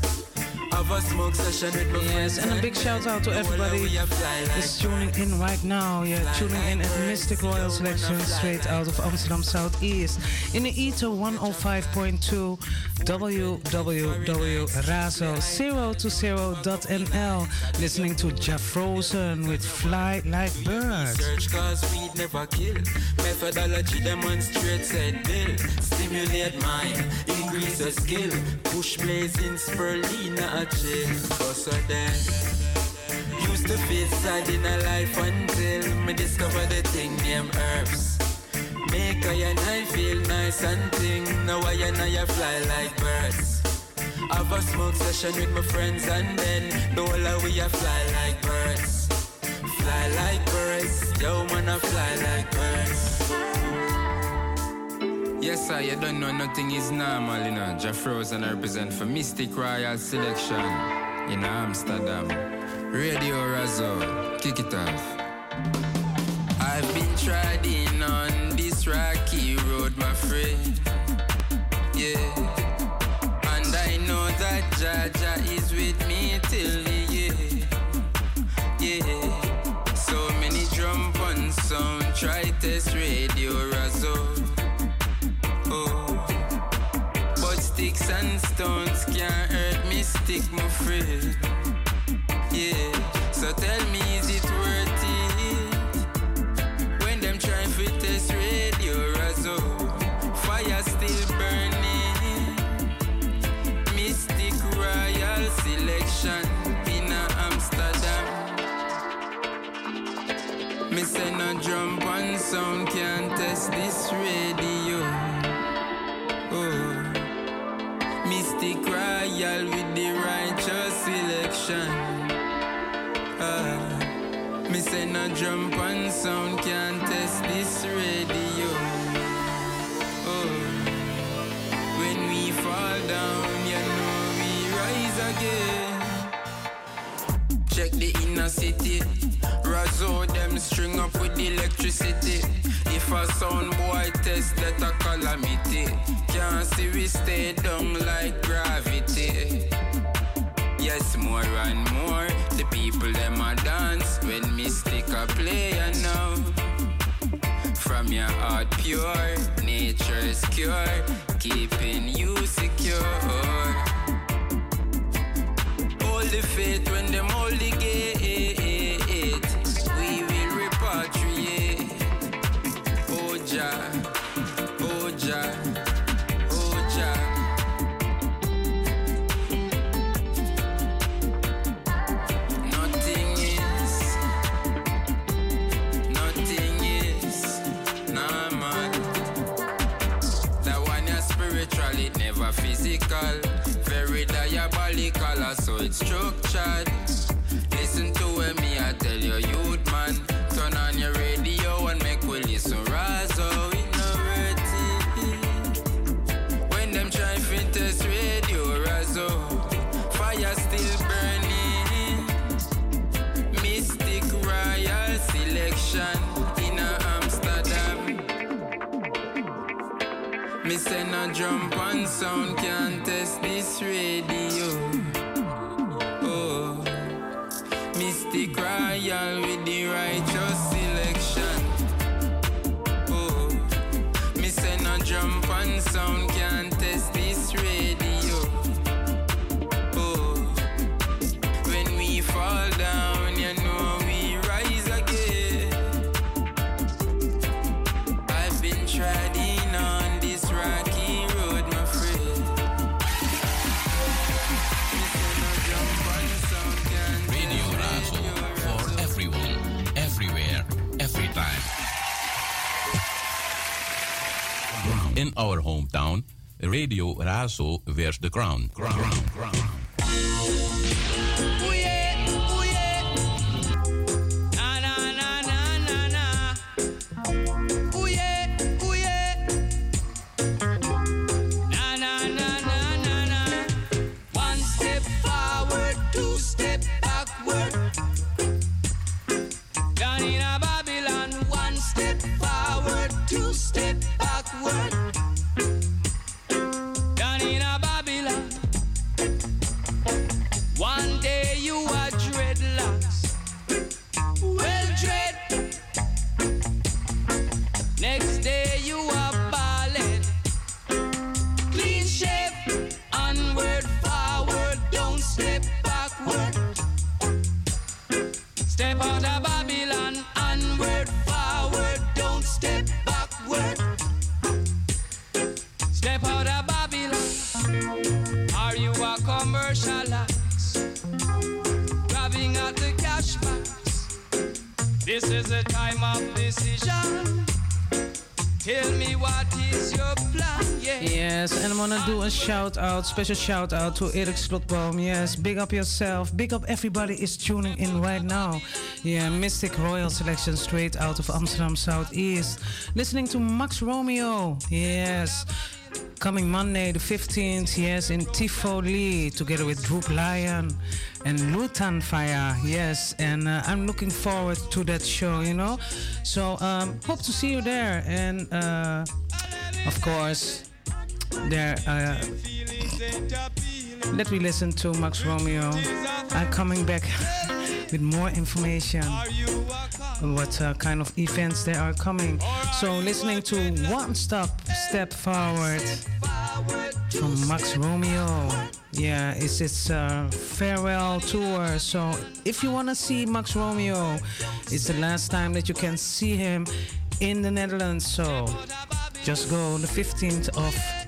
Have a smoke session with my Yes, and a big shout out to everybody that's tuning in right now. You're tuning in at Mistic Royal Selection straight out of Amsterdam Southeast in the Ether 105.2 www.razo020.nl. Listening to Jeff Frozen with Fly Like Birds. Search cause weed never kill. Methodology demonstrate said bill. Stimulate mind, increase your skill. Push spirulina chill. Also then. Used to feel sad in a life until me discover the thing named herbs. Make I and I feel nice and thing. Now I and I fly like birds. Have a smoke session with my friends and then the whole of we a fly like birds. Fly like birds, yo man I fly like birds. Yes, sir, you don't know nothing is normal, you know. Rosen represent for Mistic Royal Selection in Amsterdam. Radio Razo, kick it off. I've been treading on this rocky road, my friend. Yeah. And I know that Jaja is with me me, my friend. Razo them string up with electricity. If a sound boy test that a calamity. Can't see we stay down like gravity. Yes, more and more. The people them a dance when Mistic a play and now. From your heart pure, nature's cure, keeping you secure. Hold the faith when them hold the gate. It's structured. Listen to what me I tell you, youth man. Turn on your radio and make we listen. Razo, innovative. When them try to test radio, Razo, fire still burning. Mistic Royal Selection in Amsterdam. Me say no jump on sound can't test this Royal with the righteous our hometown, Radio Razo wears the crown. crown, crown. Shout out, special shout out to Erik Slotboom. Yes, big up yourself. Big up everybody is tuning in right now. Yeah, Mistic Royal Selection straight out of Amsterdam Southeast. Listening to Max Romeo. Yes. Coming Monday the 15th, yes, in Tivoli, together with Droop Lion and Lutan Fyah, yes, and uh, I'm looking forward to that show, you know. So um, hope to see you there, and uh, of course, there. Uh, let me listen to Max Romeo. I'm coming back with more information what uh, kind of events there are coming. So listening to One Stop Step Forward from Max Romeo. Yeah, it's its uh, farewell tour. So if you want to see Max Romeo, it's the last time that you can see him in the Netherlands. So just go on the 15th of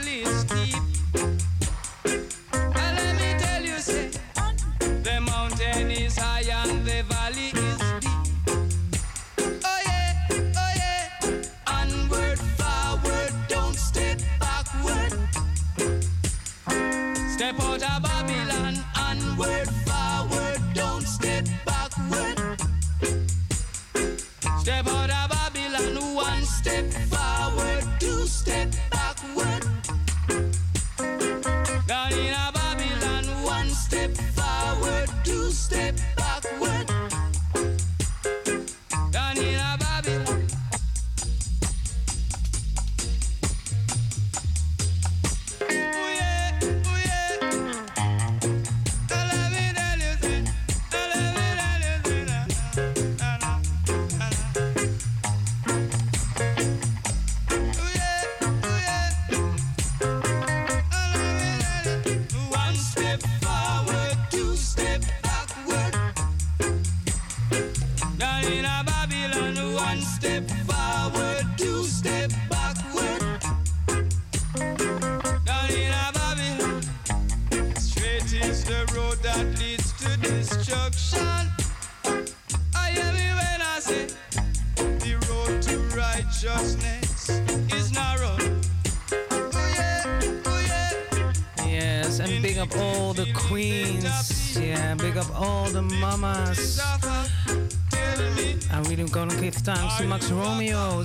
thanks to Max Romeo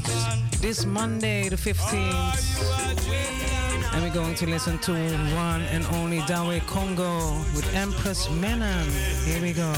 this Monday, the 15th. And we're going to listen to one and only Daweh Congo with Empress Menen. Here we go.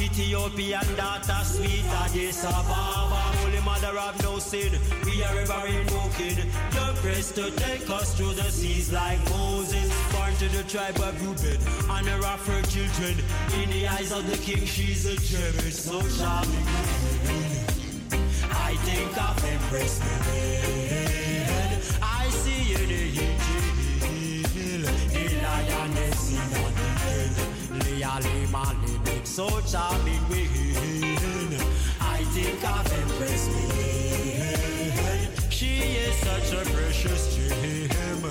Ethiopian daughter, sweeter. This Ababa, holy mother of no sin. We are ever invoking your grace to take us through the seas like Moses. Born to the tribe of Reuben, honor of her children. In the eyes of the king, she's a gem. So charming. I think of Empress Menen. I see in the angel, the lioness in the den. So charming within. I think of Empress Menen. She is such a precious gem.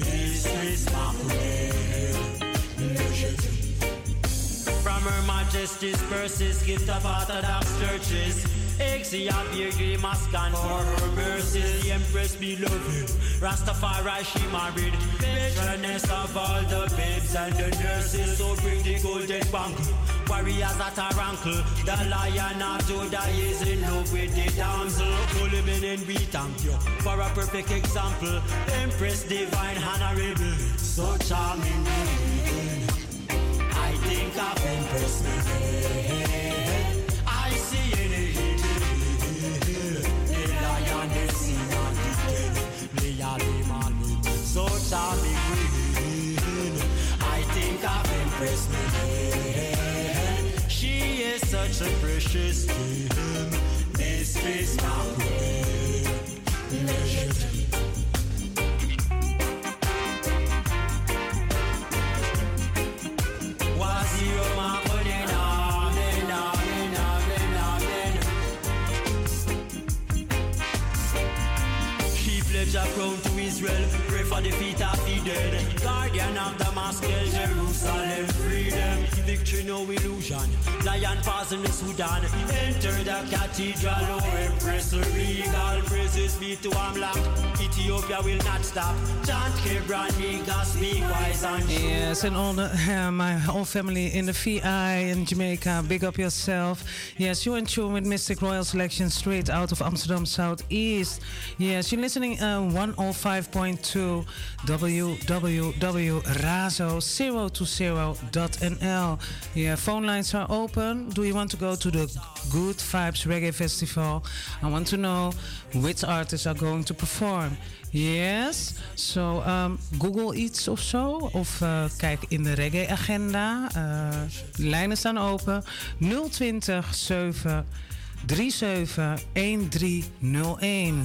Mistress Macquarie. From her majesty's purses, gift of Orthodox churches. Exia Mascan for her mercies. The Empress beloved. Rastafari she married. Patroness of all the babes and the nurses. So bring the golden bangle. Warriors at her ankle. The lion of Judah is in love with the damsel. Holy men and we thank you for a perfect example. Empress divine, honorable. So charming. I think of Empress Menen. A precious gem, Mistress Macquarie. A crown to Israel, pray for the feet of the dead. Guardian of Damascus, Jerusalem, freedom. Victory, no illusion. Lion pass in the Sudan. Enter the cathedral, oh Empress regal. Praises be to Amlak. Ethiopia will not stop. Chant Hebron, niggas, be wise and sure. Yes, and all the, uh, my whole family in the VI in Jamaica, big up yourself. Yes, you're in tune with Mistic Royal Selection straight out of Amsterdam Southeast. Yes, you're listening uh, 105.2 www.razo020.nl. Yeah, phone lines are open. Do you want to go to the Good Vibes Reggae Festival? I want to know which artists are going to perform. Yes, so um, Google iets of zo. Of uh, kijk in de reggae agenda. Uh, lijnen staan open. 020 7 37 1301.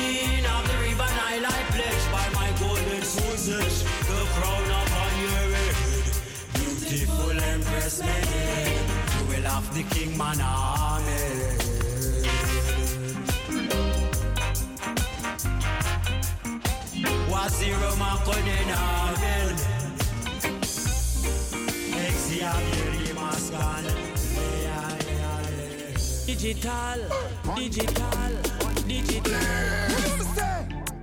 Empress Mary, you will have the king man amen. Waziro Makonen amen. Exia Maskan. Digital, digital, digital.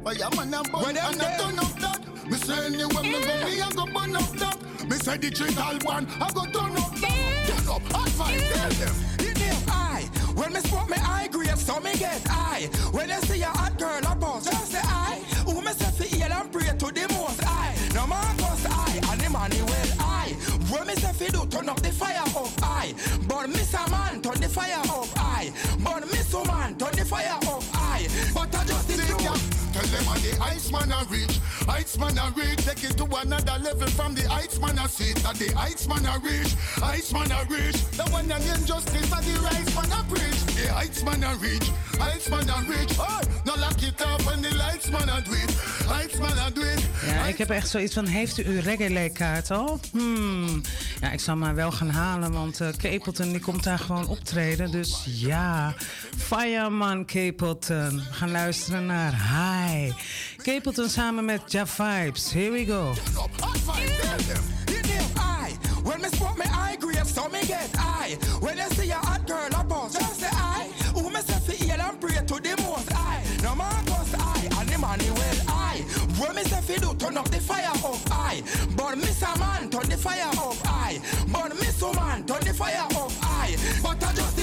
Fireman and bun and a turn up that. Me say anywhere me go, me a go burn up that. Me say digital one, I go turn up that. up, advice, tell them. You know, I, when me smoke me high grade, so me get high. When you see a hot girl, a boss, just say I. Who me say fi heal and pray to the most high. No man cause I, and the money well I. When me say fi do, turn up the fire up I. But miss a man, turn the fire up I. But miss a man, turn the fire up I. But I just the truth. Tell them on the ice man a ice man a reach. Take it to another level from the ice man a sit. That the ice man a reach, ice man a reach. The one that injustice and the ice man a preach. The ice man a reach, ice man a reach. Oh, no lock it up when the lights man a do it, ice man a do. Ja, ik heb echt zoiets van, heeft u uw reggae kaart al? Hmm. Ja, ik zal maar wel gaan halen, want uh, Capleton die komt daar gewoon optreden. Dus ja, Fireman Capleton. We gaan luisteren naar High. Capleton samen met Ja Vibes. Here we go. When me me grade, so me get. When you see a hot girl, just say. Who me say fi heal and pray to the most. No man cause and the money well. When me say fi do, turn up the fire up. But miss a man, turn the fire up. But miss a man, turn the fire up. But I just.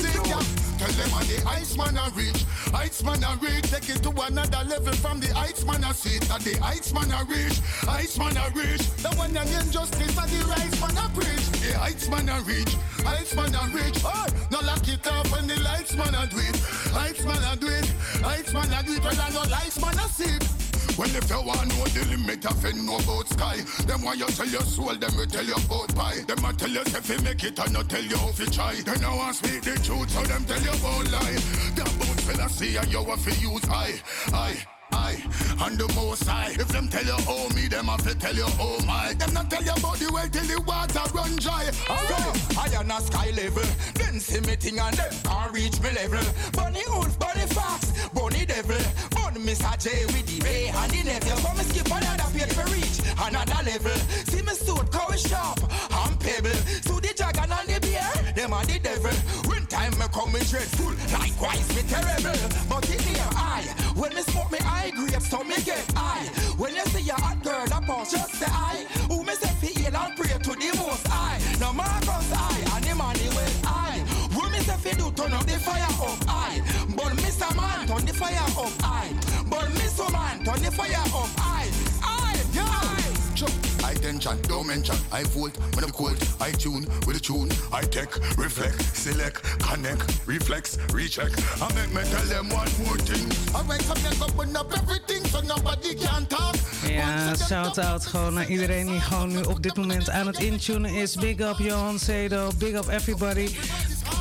Tell them on the ice man a reach, ice man a reach. Take it to another level from the ice man a sit. That the ice man a reach, ice man a reach. The one that injustice and the ice man a preach. The ice man a reach, ice man a reach. Oh, no lock it up when the lights man a do it. Ice man a do it, ice man a do it. Well, I know lights man a sit. Well, if you want know the limit of it, know about sky. Them why you tell your soul, them will tell you about pie. Them a tell you if you make it and not tell you if you try. Then I want speak the truth, so them tell you about lie. The about philosophy and you have to use I, I. I and the most high. If them tell you oh me, them have to tell you oh my. Them not tell you about the well till the water run dry. Okay, I on a sky level. Then see me thing and them can't reach me level. Bunny wolf, bunny fox, bunny devil. Bunny Mr. J with the Ray and the nephew. So me skip another page for reach another level. See me suit, cow sharp, and pebble. So the dragon and the bear, them are the devil. When time me come me dreadful, likewise me terrible. But in here I, when me smoke me high grade, so me get high. When you see a hot girl, a boss, just say I. Who me say fi heal and pray to the most high. No Marcus I, and the money well I. Who me say fi do turn up the fire up I. But Mr. Man turn the fire up I. But Mr. Man turn the fire up I. I, I. Chuck, I tension, don't mention. I volt when I'm cold. I tune with a tune. I take, reflect, select, connect, reflex, recheck. I make me tell them one more thing. Alright, so then open up everything so nobody can talk. Ja, shout-out gewoon naar iedereen die gewoon nu op dit moment aan het intunen is. Big up Johan Sedo, big up everybody.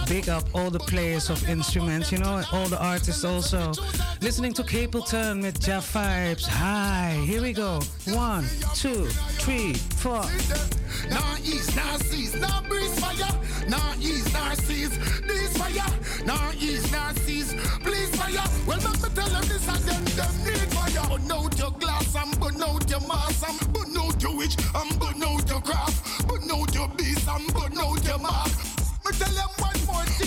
Big up all the players of instruments, you know, all the artists also. Listening to Capleton with Ja Vibes. Hi, here we go. One, two, three, four. Nah east, nah seas, nah breeze fire. Nah east, nah seas, these fire. Nah east, nah seas, please fire. Well, let me tell them this and them, them need fire. Burn out your glass and burn out your mass and burn out your witch and burn out your craft. Burn out your beast and burn out your mark. Me tell them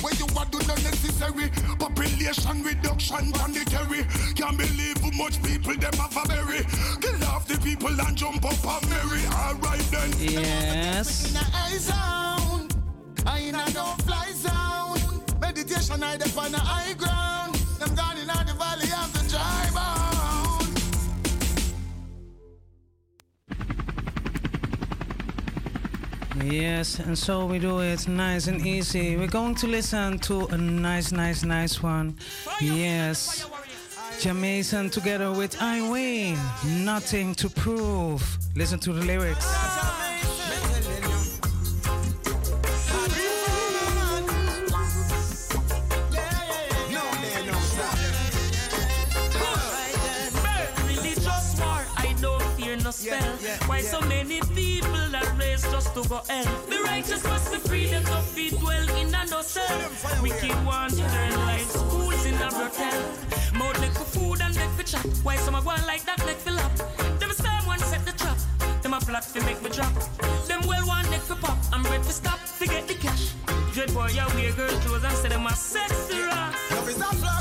one more thing. When you are doing unnecessary population reduction planetary. Can't believe how much people them have a berry. Kill off the people and jump up and marry. Alright then. Yes. In a high zone, I in a no fly zone. Meditation I dep on a high ground. Yes, and so we do it nice and easy. We're going to listen to a nice, nice, nice one. Yes. Jah Mason together with I Wayne. Nothing to prove. Listen to the lyrics. No spell. Why so many people are raised just to go hell? The righteous must be free, them no feet dwell in a no cell. Wicked want eternal life, schools in a brothel. More neck for food and neck for chat. Why some a one like that neck for lap? Them sperm one set the trap. Them a plot to make me drop. Them well one neck for pop. I'm ready to stop, forget the cash. Dread boy, yeah, wear girl clothes and say them a sexy rock. Love is a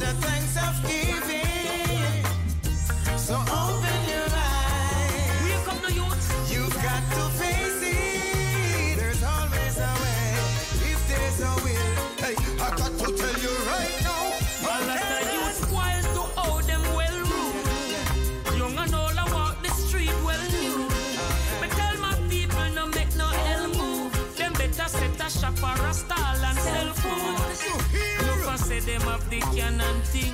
da have the cannon thing.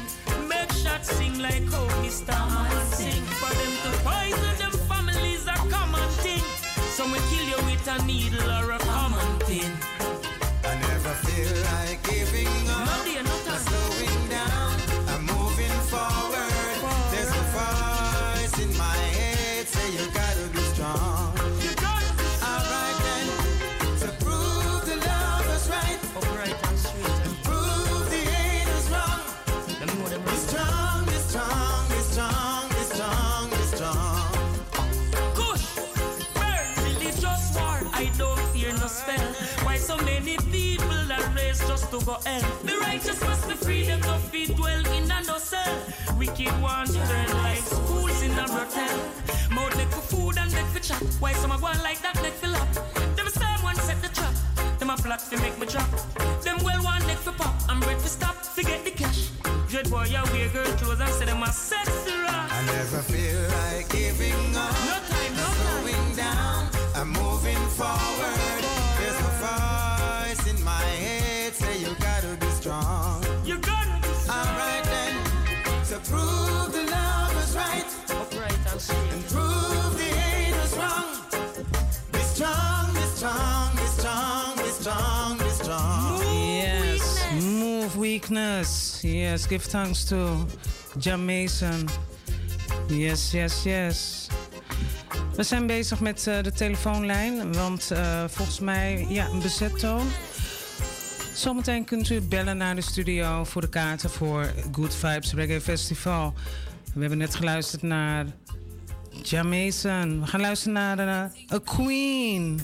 Make shots sing like how Mr. Man sing. For them to poison them families a common thing. Some will kill you with a needle or a common thing. To hell? The righteous must be free, them no feet dwell in a no cell. Wicked want to turn like schools in a brothel. More neck for food and neck for chat. Why some a go on like that neck for lap? Them same one set the trap. Them a plot to make me drop. Them well one neck for pop. I'm ready for stop. Forget the cash. Dread boy, ya wear girl clothes and say them a rock. I never feel like giving up. No time, no I'm Yes, give thanks to Jam Mason. Yes, yes, yes. We zijn bezig met eh, de telefoonlijn, want eh, volgens mij, ja, een bezettoon. Zometeen kunt u bellen naar de studio voor de kaarten voor Good Vibes Reggae Festival. We hebben net geluisterd naar Jam Mason. We gaan luisteren naar eh, A Queen.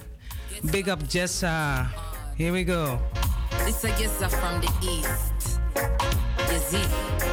Big up Jessa. Here we go. This a Yeza from the east. Yezi,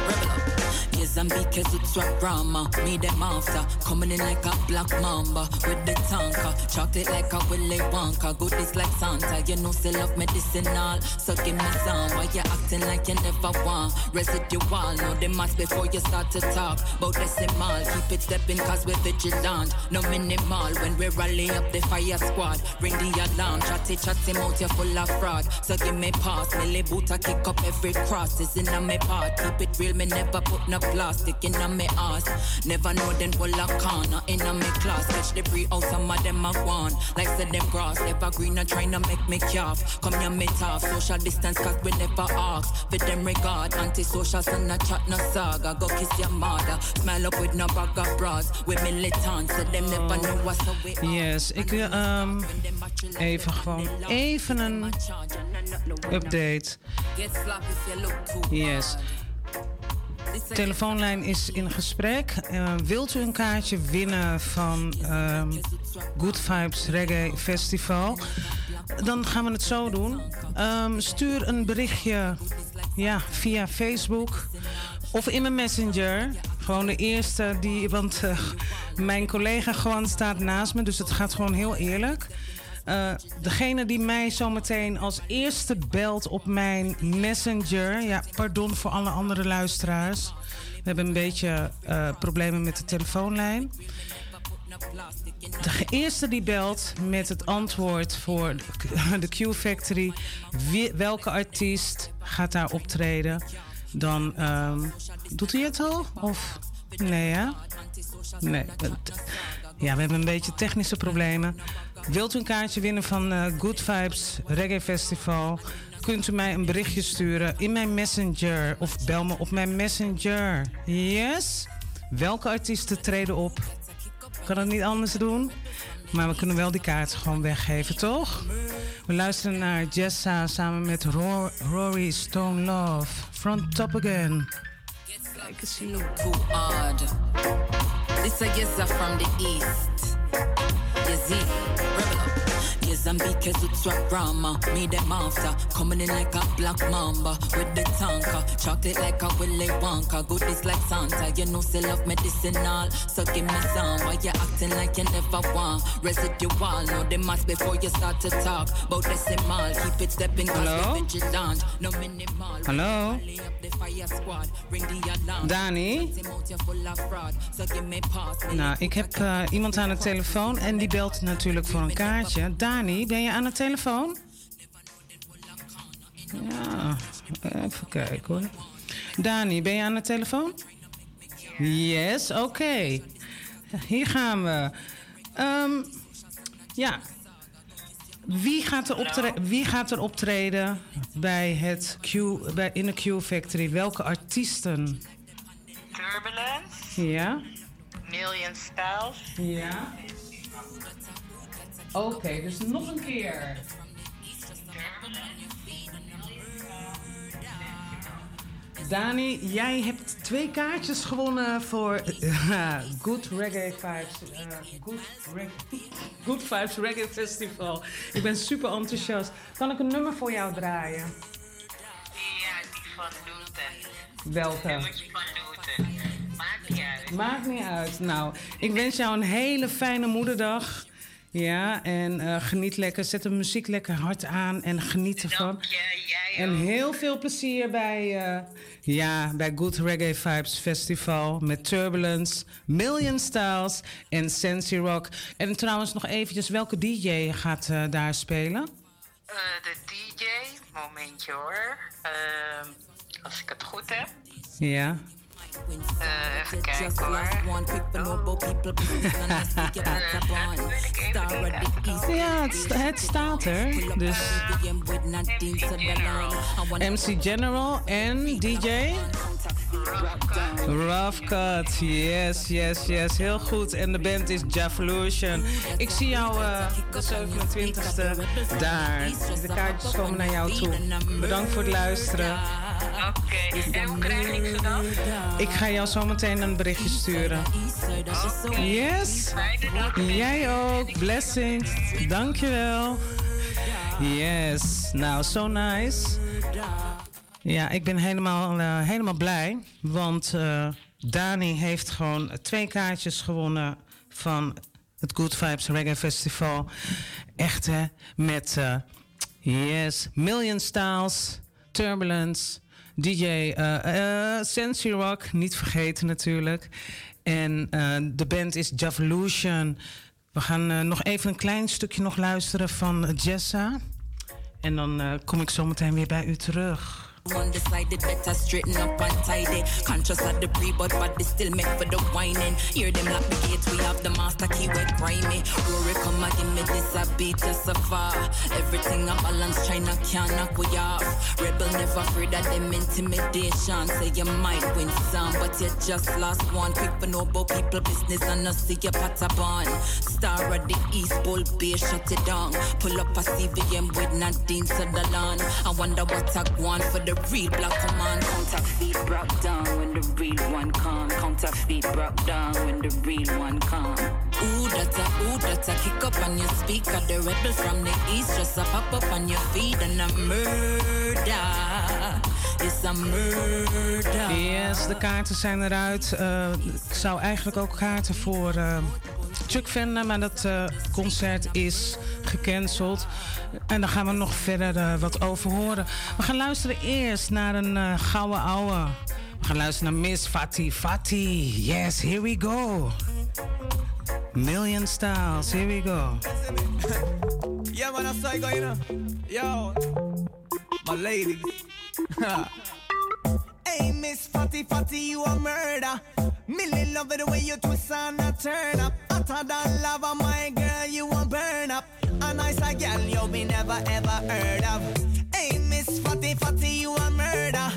rebel up. Yazambike Zutswa Brahma, me them after. Coming in like a black mamba with the tanker. Chocolate like a Willy Wonka. Goodies like Santa. You know, still love medicinal. So give me some. Why you acting like you never want? Residual, know the maths before you start to talk. About decimal, keep it stepping cause we're vigilant. No minimal when we rally up the fire squad. Ring the alarm, chatty chatty mouth, you're full of fraud. So give me pass, Millie boot, I kick up every cross. It's in me part, keep it real, me never put no plastic in a me ass. Never know them pull a corner in a me class. Catch free out, some of them won. Like said them grass, never green, and trying to make me calf. Come here, me tough, social distance, cause we never ask. For them regard, anti-social, so no chat, no saga. Go kiss your mother, smile up with no bag of bras. We militant, so them never know what's up with Yes, ik wil ehm, even gewoon even een update. Yes. Telefoonlijn is in gesprek. Eh, wilt u een kaartje winnen van ehm, Good Vibes Reggae Festival? Dan gaan we het zo doen. Ehm, stuur een berichtje ja, via Facebook of in mijn messenger. Gewoon de eerste die, want eh, mijn collega gewoon staat naast me, dus het gaat gewoon heel eerlijk. Eh, degene die mij zometeen als eerste belt op mijn messenger. Ja, pardon voor alle andere luisteraars. We hebben een beetje eh, problemen met de telefoonlijn. De eerste die belt met het antwoord voor de Q Factory. welke artiest gaat daar optreden? Dan ehm, doet hij het al? Of nee, hè? Nee. Ja, we hebben een beetje technische problemen. Wilt u een kaartje winnen van eh, Good Vibes Reggae Festival? Kunt u mij een berichtje sturen in mijn messenger of bel me op mijn messenger. Yes? Welke artiesten treden op? Kan het niet anders doen. Maar we kunnen wel die kaarten gewoon weggeven, toch? We luisteren naar Jessa samen met Ro- Rory Stone Love. Front Top Again. too hard. This a Yeza from the east. Yezi, rebel up. Yazambike Zutswa Brahma, me them after. Coming in like a black mamba with the tanker. Chocolate like a Willy Wonka. Goodies like Santa. You know, still love medicinal. So give me some. Why you acting like you never want? Residual, know the maths before you start to talk. About decimal, keep it stepping Hello? vigilant. No minimal. Alarm. Dani? Nou, ik heb eh, iemand aan de telefoon en die belt natuurlijk voor een kaartje. Dani, ben je aan de telefoon? Ja, even kijken hoor. Dani, ben je aan de telefoon? Yes, oké. Hier gaan we. Ehm, ja. Wie gaat, er optre- wie gaat er optreden bij het Q, bij, in de Q Factory? Welke artiesten? Turbulence, Ja? Million Styles. Ja. Oké, dus nog een keer. Dani, jij hebt twee kaartjes gewonnen voor eh, Good Reggae Vibes. eh, Good, Reg- Good Vibes Reggae Festival. Ik ben super enthousiast. Kan ik een nummer voor jou draaien? Ja, die van Newton. Welke? Nummertje van Newton. Maakt niet uit. Maakt niet uit. Nou, ik wens jou een hele fijne moederdag. Ja, en eh, geniet lekker. Zet de muziek lekker hard aan en geniet ervan. En heel veel plezier bij, eh, ja, bij Good Reggae Vibes Festival met Turbulence, Million Styles en Sensi Rock. En trouwens nog eventjes, welke DJ gaat eh, daar spelen? De DJ, momentje hoor. Ehm, als ik het goed heb. Ja. Even kijken hoor. Ja, het, sta- het staat er. Dus MC General en DJ? Rough Cut, yes, yes, yes. Heel goed. En de band is Javolution. Ik zie jou eh, de 27e daar. De kaartjes komen naar jou toe. Bedankt voor het luisteren. Oké, en hoe krijg ik ze dan? Ik ga jou zometeen een berichtje sturen. Yes. Jij ook. Blessings. Dankjewel. Yes. Nou, so nice. Ja, ik ben helemaal, eh, helemaal blij. Want eh, Dani heeft gewoon twee kaartjes gewonnen van het Good Vibes Reggae Festival. Echt hè, met eh, yes, Million Styles, Turbulence, DJ Sensi Rock, niet vergeten natuurlijk. En de band is Javolution. We gaan nog even een klein stukje nog luisteren van Jessa. En dan kom ik zo meteen weer bij u terug. Undecided, better straighten up and tidy. Conscious of the pre, but body still make for the whining. Hear them lock the gates, we have the master key, we're grimy. Rory, come and give me this, a beat just so far. Everything a balance, China can't knock we off. Rebel never afraid of them intimidation. Say you might win some, but you just lost one. Quick for no about people business and not see your patabon. Star of the East, Bull Bay, shut it down. Pull up a CVM with Nadine Sutherland. I wonder what I want for the real black command. Counterfeit broke down when the real one come. Counterfeit broke down when the real one come. Ooh, that's a, ooh, that's a kick up on your speaker. The rebel from the east just a pop up on your feet and a murder. It's a murder. Yes, de kaarten zijn eruit. Eh, ik zou eigenlijk ook kaarten voor eh, Chuck vinden, maar dat eh, concert is gecanceld. En daar gaan we nog verder eh, wat over horen. We gaan luisteren eerst naar een eh, gouden ouwe. We gaan luisteren naar Miss Fatty Fatty. Yes, here we go. Million Styles, here we go. Yeah, man, you know. Yo, my ladies. hey, Miss Fatty Fatty, you a murder. Millie love it the way you twist and a turn up. Hotter than lava, my girl, you a burn up. A nice a girl you be never ever heard of. Hey, Miss Fatty Fatty, you a murder.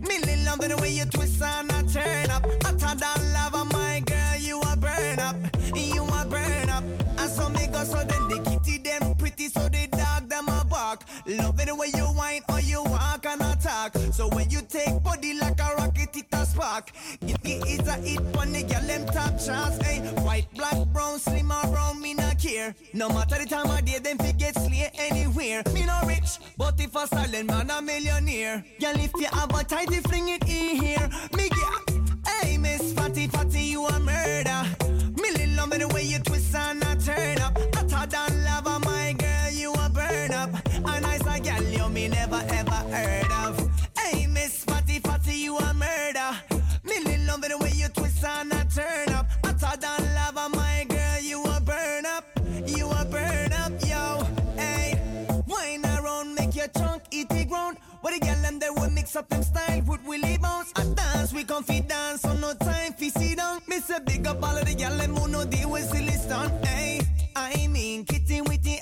Millie love it the way you twist and a turn up. Hotter than lava, my girl, you a burn up. You a burn up. And so me go so then the kitty them pretty so the dog them a bark. Love it the way you whine or you walk and attack. So when you take body like a rocket, it a spark. It, it is a hit on the girl them top chance. Hey, white, black, brown, slim or brown, me not care. No matter the time of day, them fi get slay anywhere. Me no rich, but if a silent man a millionaire. Girl, if you have a tighty, fling it in here. Me get. Hey, Miss Fatty Fatty, you a murder. Millie love me the way you twist and a turn up. Hotter than lava, my girl, you a burn up. A nice a girl you me never ever heard of. Miss Fatty Fatty, you a murder. Millie love the way you twist and a turn up. Hotter than lava, my girl, you a burn up. You a burn up, yo. Hey, wine around, make your trunk eat the ground. What the girl and they will mix up them style with Willie want fi dance, so no time fi sit down. Me say big up all of the gyal them who no deal with silly stunt. Hey, I mean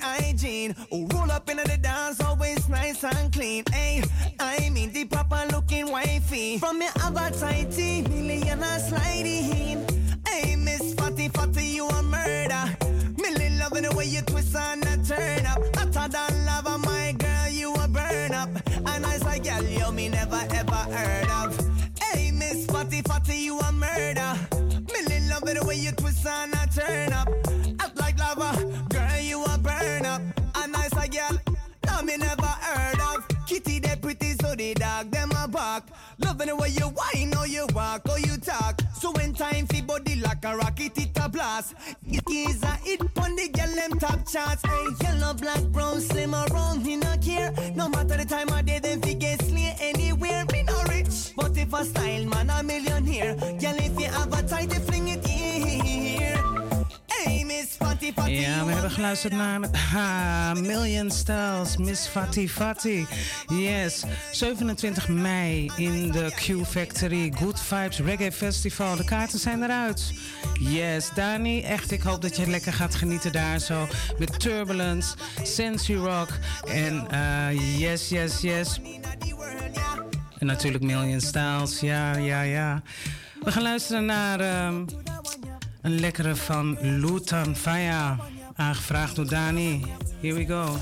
hygiene. Who roll up into the dance, always nice and clean. Hey, I mean the proper looking wifey. From me have a tighty, million a sliding. Hey, Miss Fatty Fatty, you a murder. Millie loving the way you twist and a turn up. Hotter than lava, my girl, you a burn up. And I say, girl, you me never ever heard of. Hey, Miss Fatty Fatty, you a murder. Loving the way you whine or you walk or you talk. So when time fi body like a rocket it a blast. It is a hit pon the girl them top charts. Hey, yellow, black, brown, slim or round, me no care. No matter the time of day, them fi get slay anywhere. Me no rich, but if a style man a millionaire. Girl, if you have a tight, fling it here. Ja, we hebben geluisterd naar ha, Million Styles, Miss Fati Fati. Yes, 27 mei in de Q Factory Good Vibes Reggae Festival. De kaarten zijn eruit. Yes, Dani, echt, ik hoop dat je lekker gaat genieten daar zo. Met Turbulence, Sensi Rock en eh, yes, yes, yes. En natuurlijk Million Styles, ja, ja, ja. We gaan luisteren naar ehm, een lekkere van Lutan Faya. Aangevraagd door Dani. Here we go.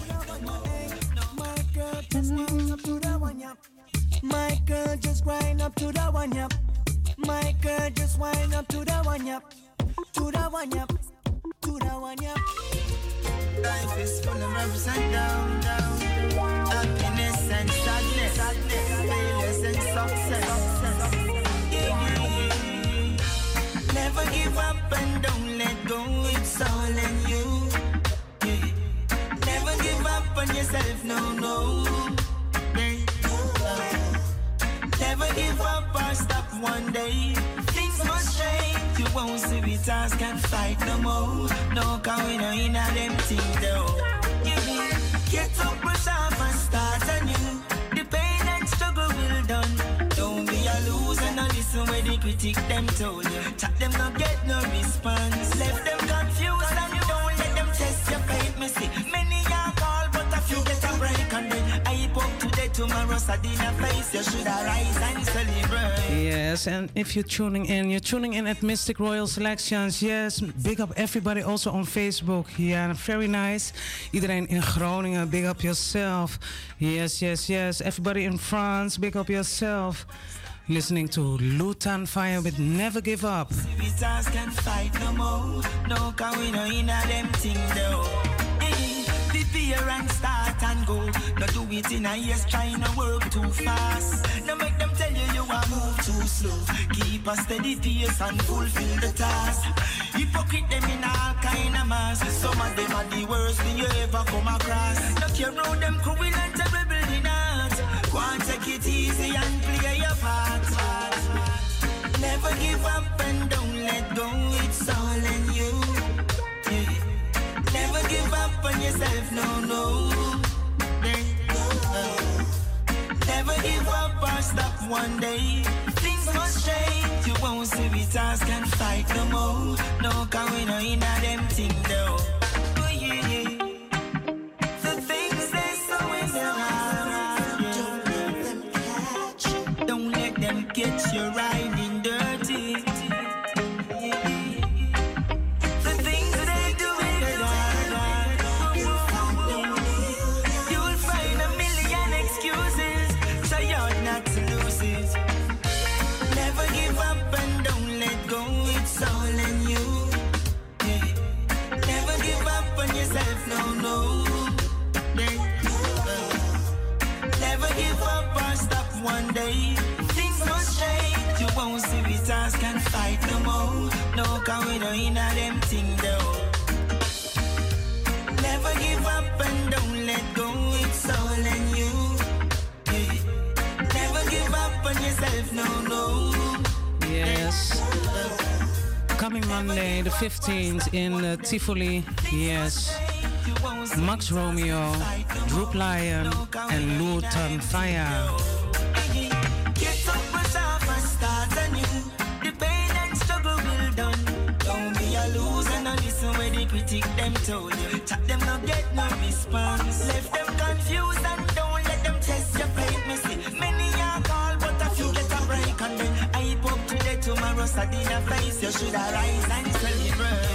My girl just wind up to the one yap. My girl just wind up to the one yap. To the one yap. To the one yap. Life is full of ups and down, down. Happiness and sadness, sadness, failures and success. Never give up and don't let go. It's all in you. Never give up on yourself, no, no. Never give up or stop one day. Things must change. You won't see we task can fight no more. No, cause we no in a them thing though. Get up, brush off and start anew. Listen where the critic them told you. Chat them no get no response. Left them confused and don't let them test your faith. Me see many are call, but a few get a break and then I up today, tomorrow, Sadina face. You should arise and celebrate. Yes, and if you're tuning in, you're tuning in at Mistic Royal Selections. Yes, big up everybody also on Facebook. Yeah, very nice. Iedereen in Groningen, big up yourself. Yes, yes, yes. Everybody in France, big up yourself. Listening to Lutan Fyah with Never Give Up. Start and go. No do it in a yes, try no work too fast. No make them tell you you are move too slow. Keep a steady and fulfill the task. Hypocrite them in all kind of mass. Some of them are the worst thing you ever come across. No care them cruel and. Go and take it easy and play your part. Never give up and don't let go. It's all in you. Never give up on yourself, no, no. Never give up or stop one day. Things must change. You won't see we task and fight no more. No, cause we no in a them thing though. Oh, yeah, yeah. Let them catch you riding dirty. The things they do. You'll find a million excuses. Try hard not to lose it. Never give up and don't let go. It's all in you. Never give up on yourself, no, no. Never give up stop one day. no, no. Yes. Coming Monday, the 15th, in uh, Yes. Max Romeo, Droop Lion, and Lutan Fyah. Critic them told you. Chat them no get no response. Left Pasadena face, you should arise and celebrate.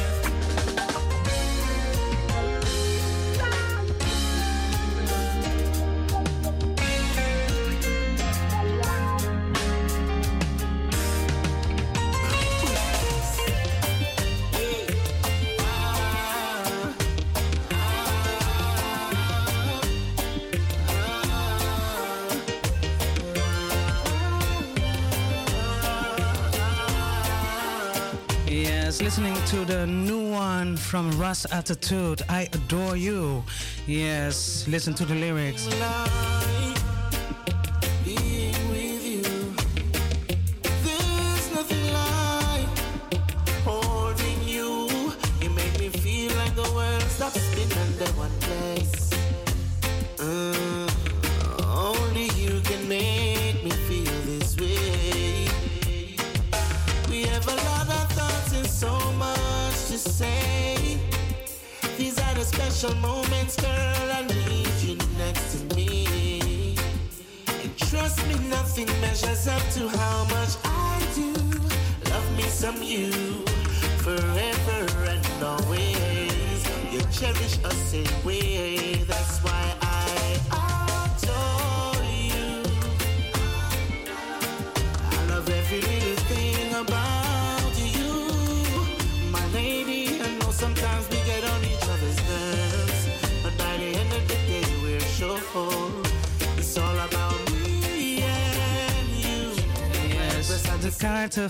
listening to the new one from Ras Attitude, I Adore You. Yes, listen to the lyrics.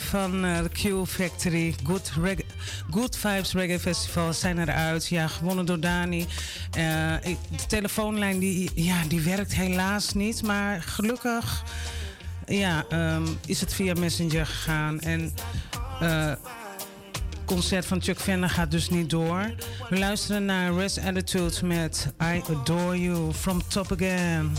van uh, de Q Factory. Good, Good Vibes Reggae Festival zijn eruit. Ja, gewonnen door Dani. Eh, de telefoonlijn die, ja, die werkt helaas niet. Maar gelukkig ja, ehm, is het via Messenger gegaan. En het concert van Chuck Venner gaat dus niet door. We luisteren naar Res Attitude met I Adore You from Top Again.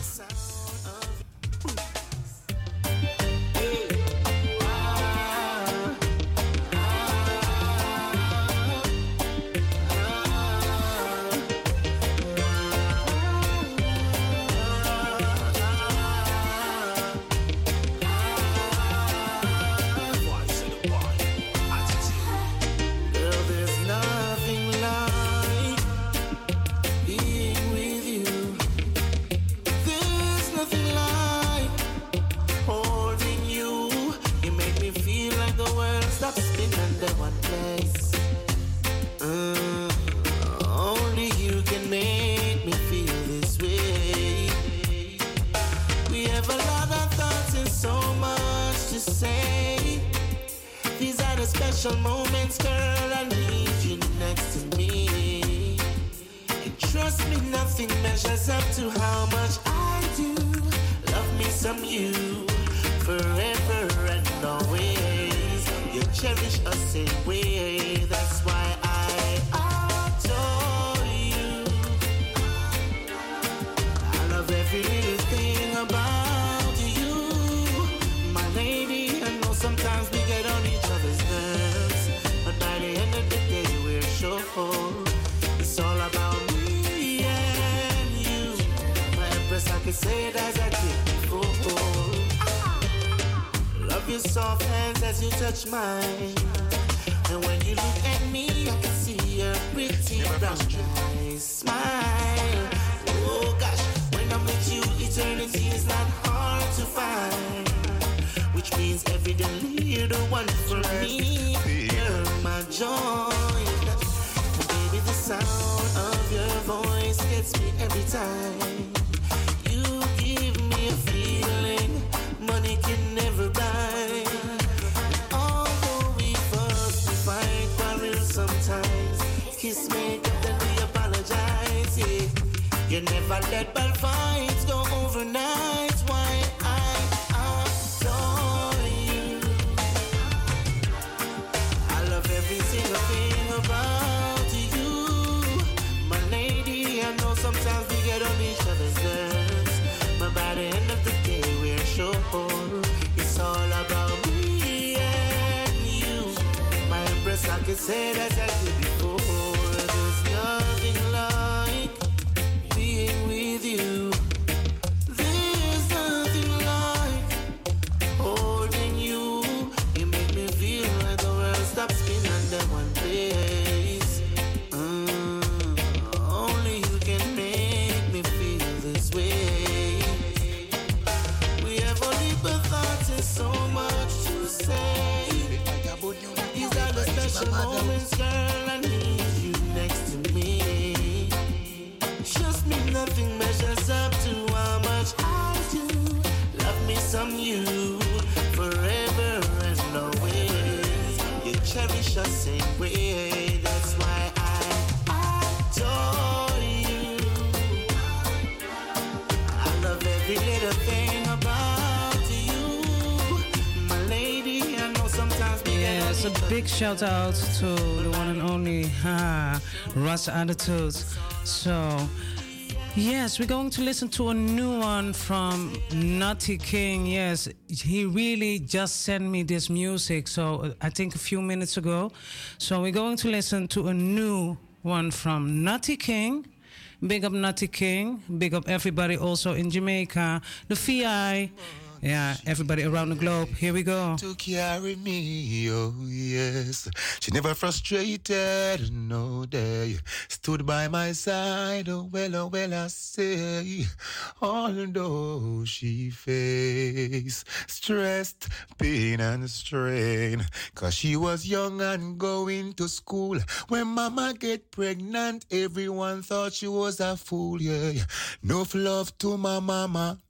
Shout out to the one and only ha, Ras Attitude. So, yes, we're going to listen to a new one from Natty King. Yes, he really just sent me this music. So, uh, I think a few minutes ago. So, we're going to listen to a new one from Natty King. Big up Natty King. Big up everybody also in Jamaica. The VI. Yeah, everybody around the globe. Here we go. to carry me, oh yes. She never frustrated, no day. Stood by my side, oh well, oh well, I say. Although she faced stressed pain and strain, cause she was young and going to school. When mama get pregnant, everyone thought she was a fool, yeah. No love to my mama.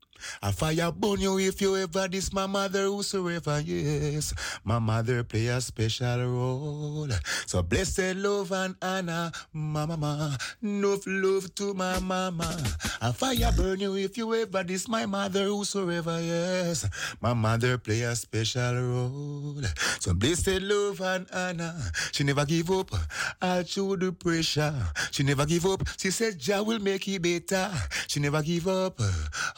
I fire burn you if you ever diss my mother whosoever, yes. My mother play a special role. So blessed love and honor, my mama. Enough love to my mama. I fire burn you if you ever diss my mother whosoever, yes. My mother play a special role. So blessed love and honor. She never give up. All through the pressure. She never give up. She said Jah will make it better. She never give up.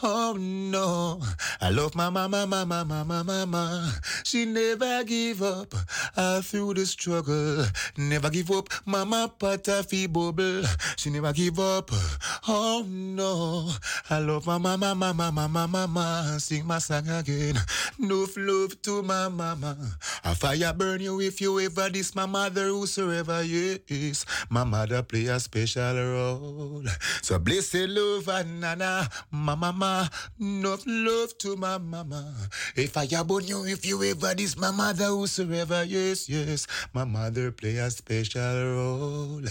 Oh no. I love my mama, mama, mama, mama, mama. She never give up. All through the struggle. Never give up. Mama pata fi bubble. She never give up. Oh no. I love my mama, mama, mama, mama, mama. Sing my song again. No love to my mama. A fire burn you if you ever diss my mother whosoever yes. My mother play a special role. So blessed love and nana, my mama. Enough love to my mama. If I burn you if you ever diss my mother whosoever yes, yes. My mother play a special role.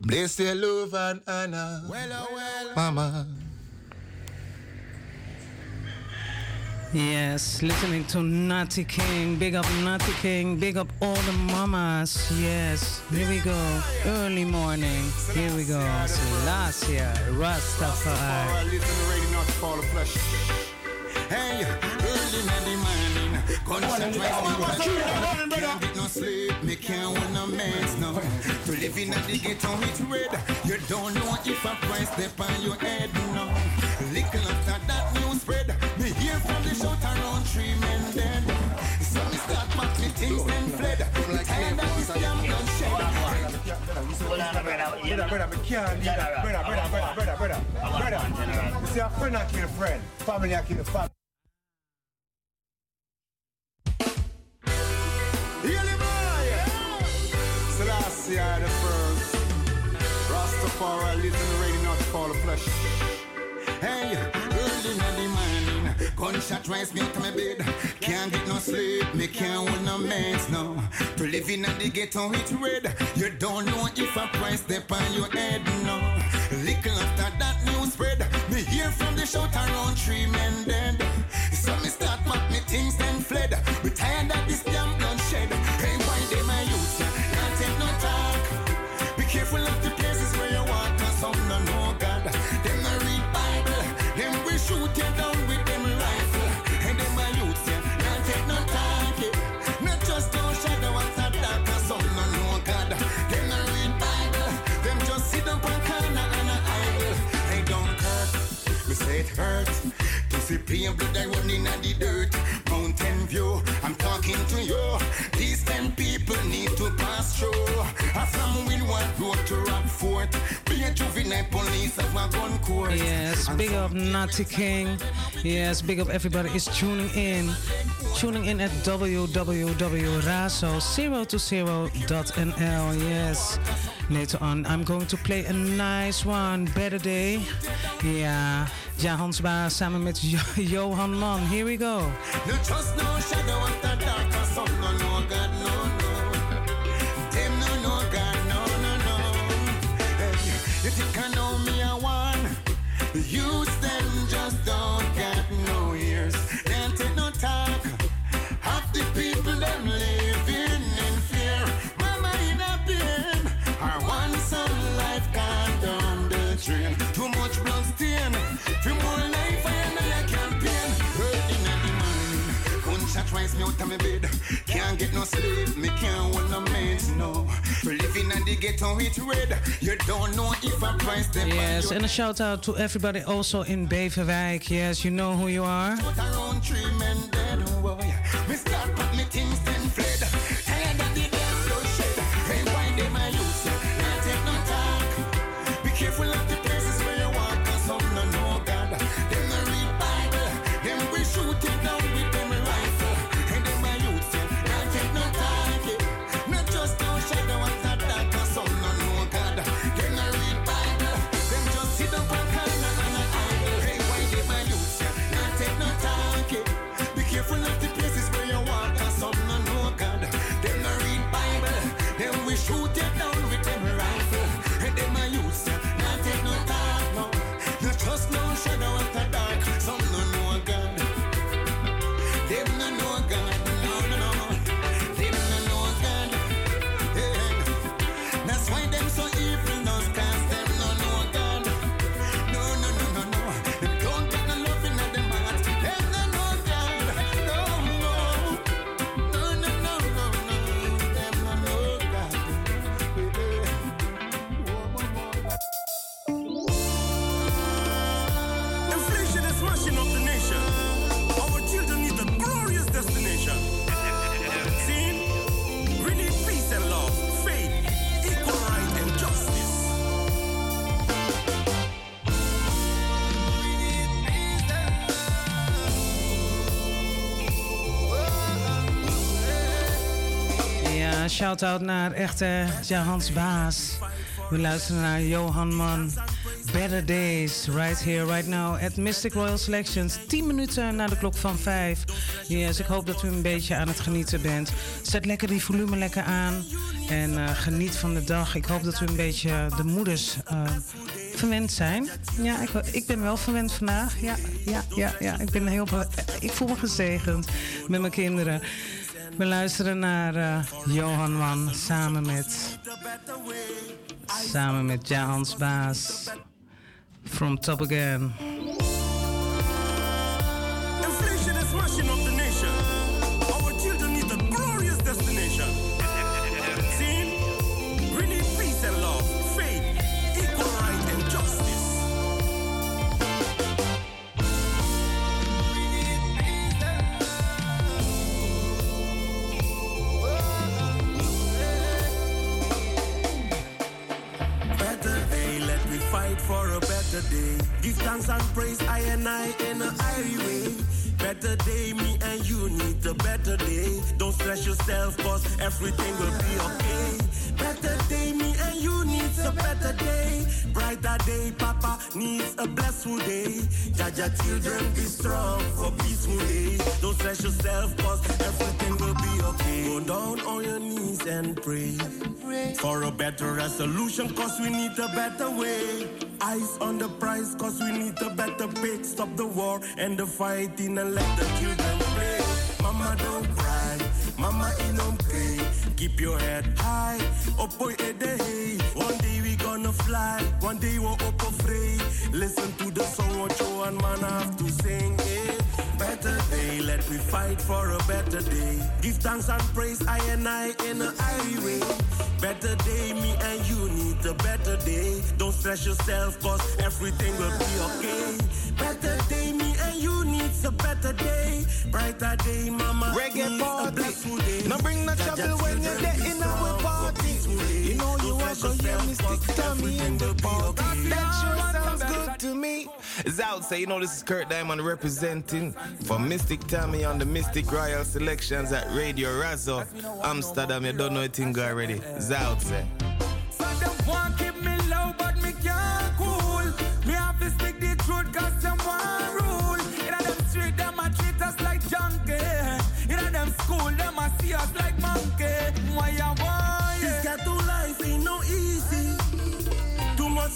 Blessed love and honor. Well, oh, well. Oh. Mama. Yes, listening to Natty King. Big up Natty King. Big up all the mamas. Yes, here we go. Early morning. Here we go. Selassie, Rastafari. Of. Hey, early in the morning, gunshot rise me Can't get no sleep, me can't want no meds now. To live in the ghetto, it's red. You don't know if a price step on your head now. Little after that Brother, brother, me can't do that. Brother, brother, brother, brother, brother. Brother, you see, a friend I kill a friend. Family I kill family. Healy boy! Selassie I the first. Rastafari living ready not to fall of flesh. Hey, early in the gunshot rise me to my bed. Can't get no sleep, me can't hold no meds now. To live in the ghetto it's red. You don't know if a price step on your head now. Little after that news spread, me hear from the shout around three men dead. See plain blood I running in the dirt. Mountain view, I'm talking to you. These ten people need to pass through. I from Windward Road to Rockfort. Juvenile police of a gun court. Yes, big up Natty King. Yes, big up everybody is tuning in. Tuning in at www.razo020.nl. Yes. Later on, I'm going to play a nice one. Better Day. Ja, ja Hansba samen met Jo- Johan Man. Here we go. No trust no shadow dark, some no God, no, You think I know me, I want. Youth them just don't get no ears. Can't take no talk. Half the people them living in fear. Mama in a pain. Our one son life can't down the drain. Too much blood stain. For more life I am a campaign. Hurting at the morning. Gunshot rise me out of my bed. Can't get no sleep. Me can't no mates, no. Living in the ghetto with red. You don't know if I price them. Yes, and a shout out to everybody also in Beverwijk. Yes, you know who you are. Shout-out naar echte Jahans Baas. We luisteren naar Johan Man. Better Days, right here, right now, at Mystic Royal Selections. 10 minuten na de klok van 5. Yes, ik hoop dat u een beetje aan het genieten bent. Zet lekker die volume lekker aan en eh, geniet van de dag. Ik hoop dat u een beetje de moeders eh, verwend zijn. Ja, ik, ik ben wel verwend vandaag. Ja, ja, ja, ja. Ik ben heel... Ik voel me gezegend met mijn kinderen. We luisteren naar eh, Johan Man samen met... Samen met Jahans Baas. From Top Again. Inflation is smashing up the nation. Day. Give thanks and praise, I and I in a highway. Better day, me and you need a better day. Don't stress yourself, cause everything will be okay. Better day, me and you needs a better day. Brighter day, Papa needs a blessful day. Jaja children, be strong for peaceful day. Don't stress yourself, cause everything will be okay. Go down on your knees and pray. For a better resolution, cause we need a better way. Eyes on the prize, cause we need a better pay. Stop the war and the fighting and let the children play. Mama, don't cry. Mama, in pain. Keep your head high. Oh boy, eh, hey. One day we gonna fly. One day we're up afraid. Listen to the song what you and man have to sing. eh. Better day, let me fight for a better day. Give thanks and praise, I and I in a highway. Better day, me and you need a better day. Don't stress yourself, cause everything will be okay. Better day, me and you needs a better day. Brighter day, mama. Reggae party. blessful day. No bring Jaja trouble when you're there in our party. Don't Tommy in the. That sure sounds good to me. Say, you know, this is Kurt Diamond representing for Mistic Tommy on the Mistic Royal Selections at Radio Razzo, Amsterdam. You don't know a thing already. It's out, say. Want keep me low,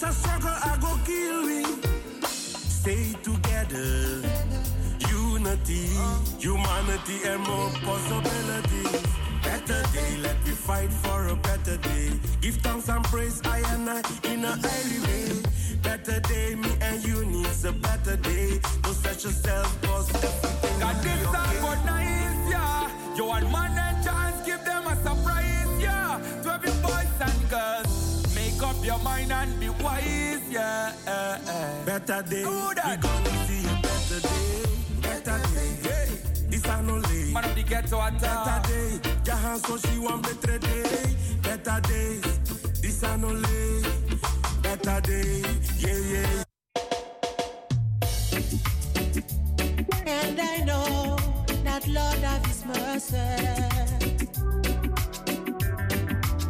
ain't no easy. Too much a struggle, I go kill me. stay together. Unity, humanity, and more possibilities. Better day, let me fight for a better day. Give thanks and praise, I and I in a early way. Better day, me and you needs a better day. Don't stress yourself, cause everything Got this will okay. for nice, yeah. You and man and chance, give them a surprise, yeah. To every boys and girls, make up your mind and be wise, yeah. Better day, Do we gonna see a better day. Better day, hey. This I no late. Man of the ghetto Better attack. day, Jahan so she want better day. Better days, this I no late. Better day, yeah yeah. And I know that Lord of His mercy.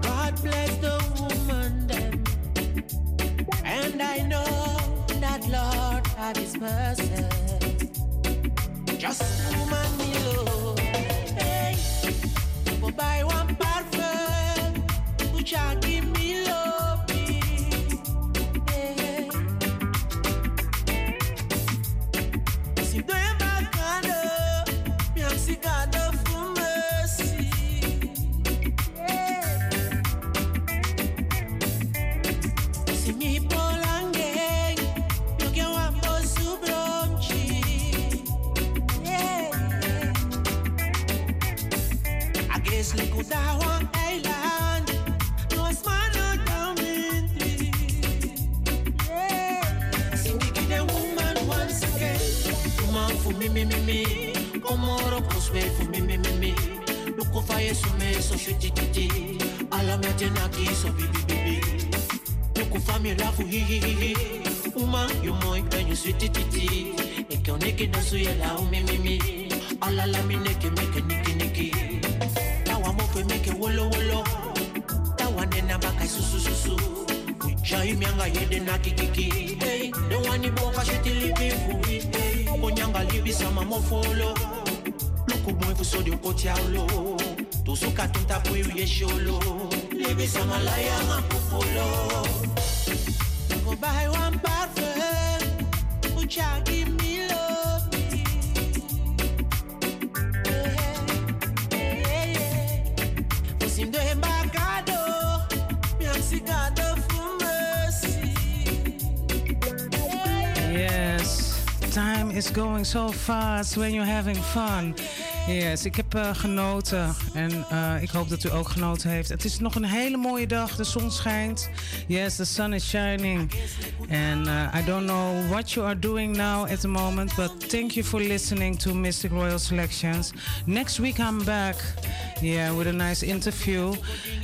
God bless the woman them. And I know that Lord of His mercy. Just woman me love. Hey, go buy one parfum. Which I For me, me, me, me. Fa yesu me so shuti titi. Ala me tena ki so bibi bibi. Luko fa me hi hi. Woman, you moi when you sweet. Eke su la u me, me, me. Ala la mi neke meke niki niki. Tawa mo fe meke wolo wolo. Tawa nena baka susu susu. Jai mianga yede na kikiki hey. The one ni boka shiti libi fui hey. Onyanga libi sama mo follow Luku mwe fuso di ukoti aulo Tusu katunta pui uye sholo love Yeah, yeah, yeah. Fosim do embarcado Minha cigada fumaça Yes, time is going so fast when you're having fun. Yes, ik heb eh, genoten en eh, ik hoop dat u ook genoten heeft. Het is nog een hele mooie dag, de zon schijnt. Yes, the sun is shining. And uh, I don't know what you are doing now at the moment, but thank you for listening to Mystic Royal Selections. Next week I'm back, yeah, with a nice interview.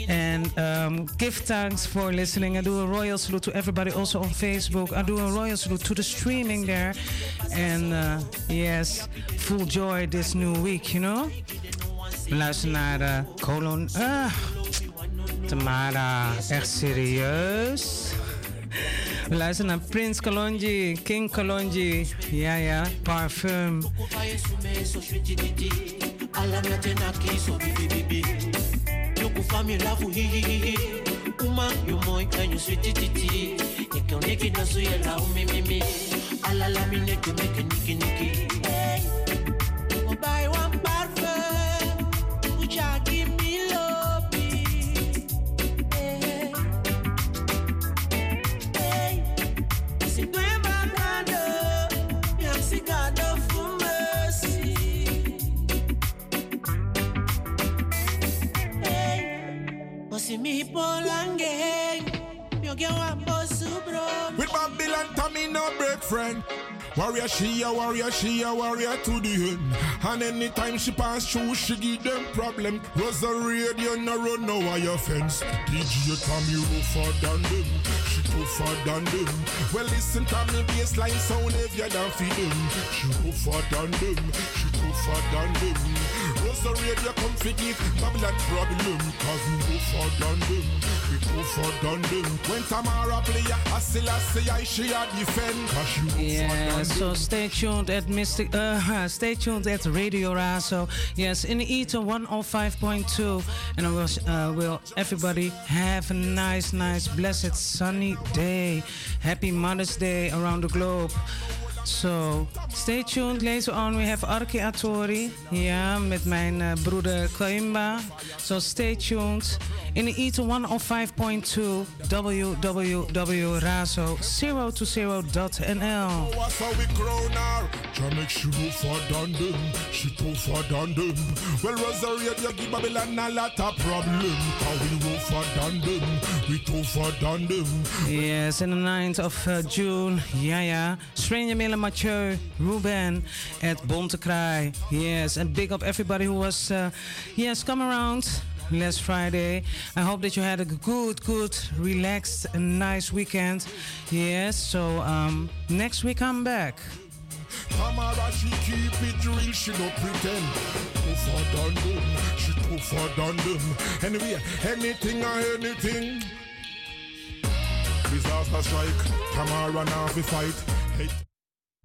And um, give thanks for listening. I do a royal salute to everybody also on Facebook. I do a royal salute to the streaming there. And uh, yes, full joy this new week, you know? We luisteren naar uh, Colon. Ah, Tamara, echt serieus? We luisteren naar Prince Kalonji, King Kalonji. Ja, ja, parfum. Kufa yesu me so shuti titi Ala me tena ki so bibi bibi Lukufa mi lafu hi hi hi hi. Uma you moi and you sweet titi Eke oneki na su ye la umi mi mi Ala la mi neke meke niki niki Hey, go buy one Me polangue Meu que é uma poço bro With Babylon, Tommy no break friend. Warrior she a warrior, she a warrior to the end. And anytime she pass through, she give them problem. Rose the radio, no run no wire fence. DJ Tommy rougher than them, she tougher than them. Well listen to me bassline sound heavier than for them. She rougher than them, she tougher than them. Rose the radio come fi give Babylon problem. Cause we rougher than them, we tougher than them. When Tamara play, I still I say I she a defend. Cause she rougher Yeah, so stay tuned at Mistic. Uh, stay tuned at Radio Razo. Yes, in the Ether 105.2, and I will, uh, will everybody have a nice, nice, blessed, sunny day. Happy Mother's Day around the globe. So, stay tuned. Later on, we have Arki Atori. Ja, met mijn uh, broeder. So, stay tuned. In de Ether 105.2 www.razo020.nl. What's how we crown her? Try she rougher than them, she than them. Well, you give Babylon a lot of problem. How we rougher than them, we than them. Yes, in the 9th of uh, June. Ja, ja. Stranger Miller Mathieu, Ruben at Bontekrai. Yes, and big up everybody who was, uh, yes, come around last Friday. I hope that you had a good, good, relaxed, and nice weekend. Yes, so um, next week I'm back. Tamara, she keep it real, she pretend. Tougher than them, she tougher than them. Anyway, anything or anything. Disaster strike, Tamara now fi fight. Hey.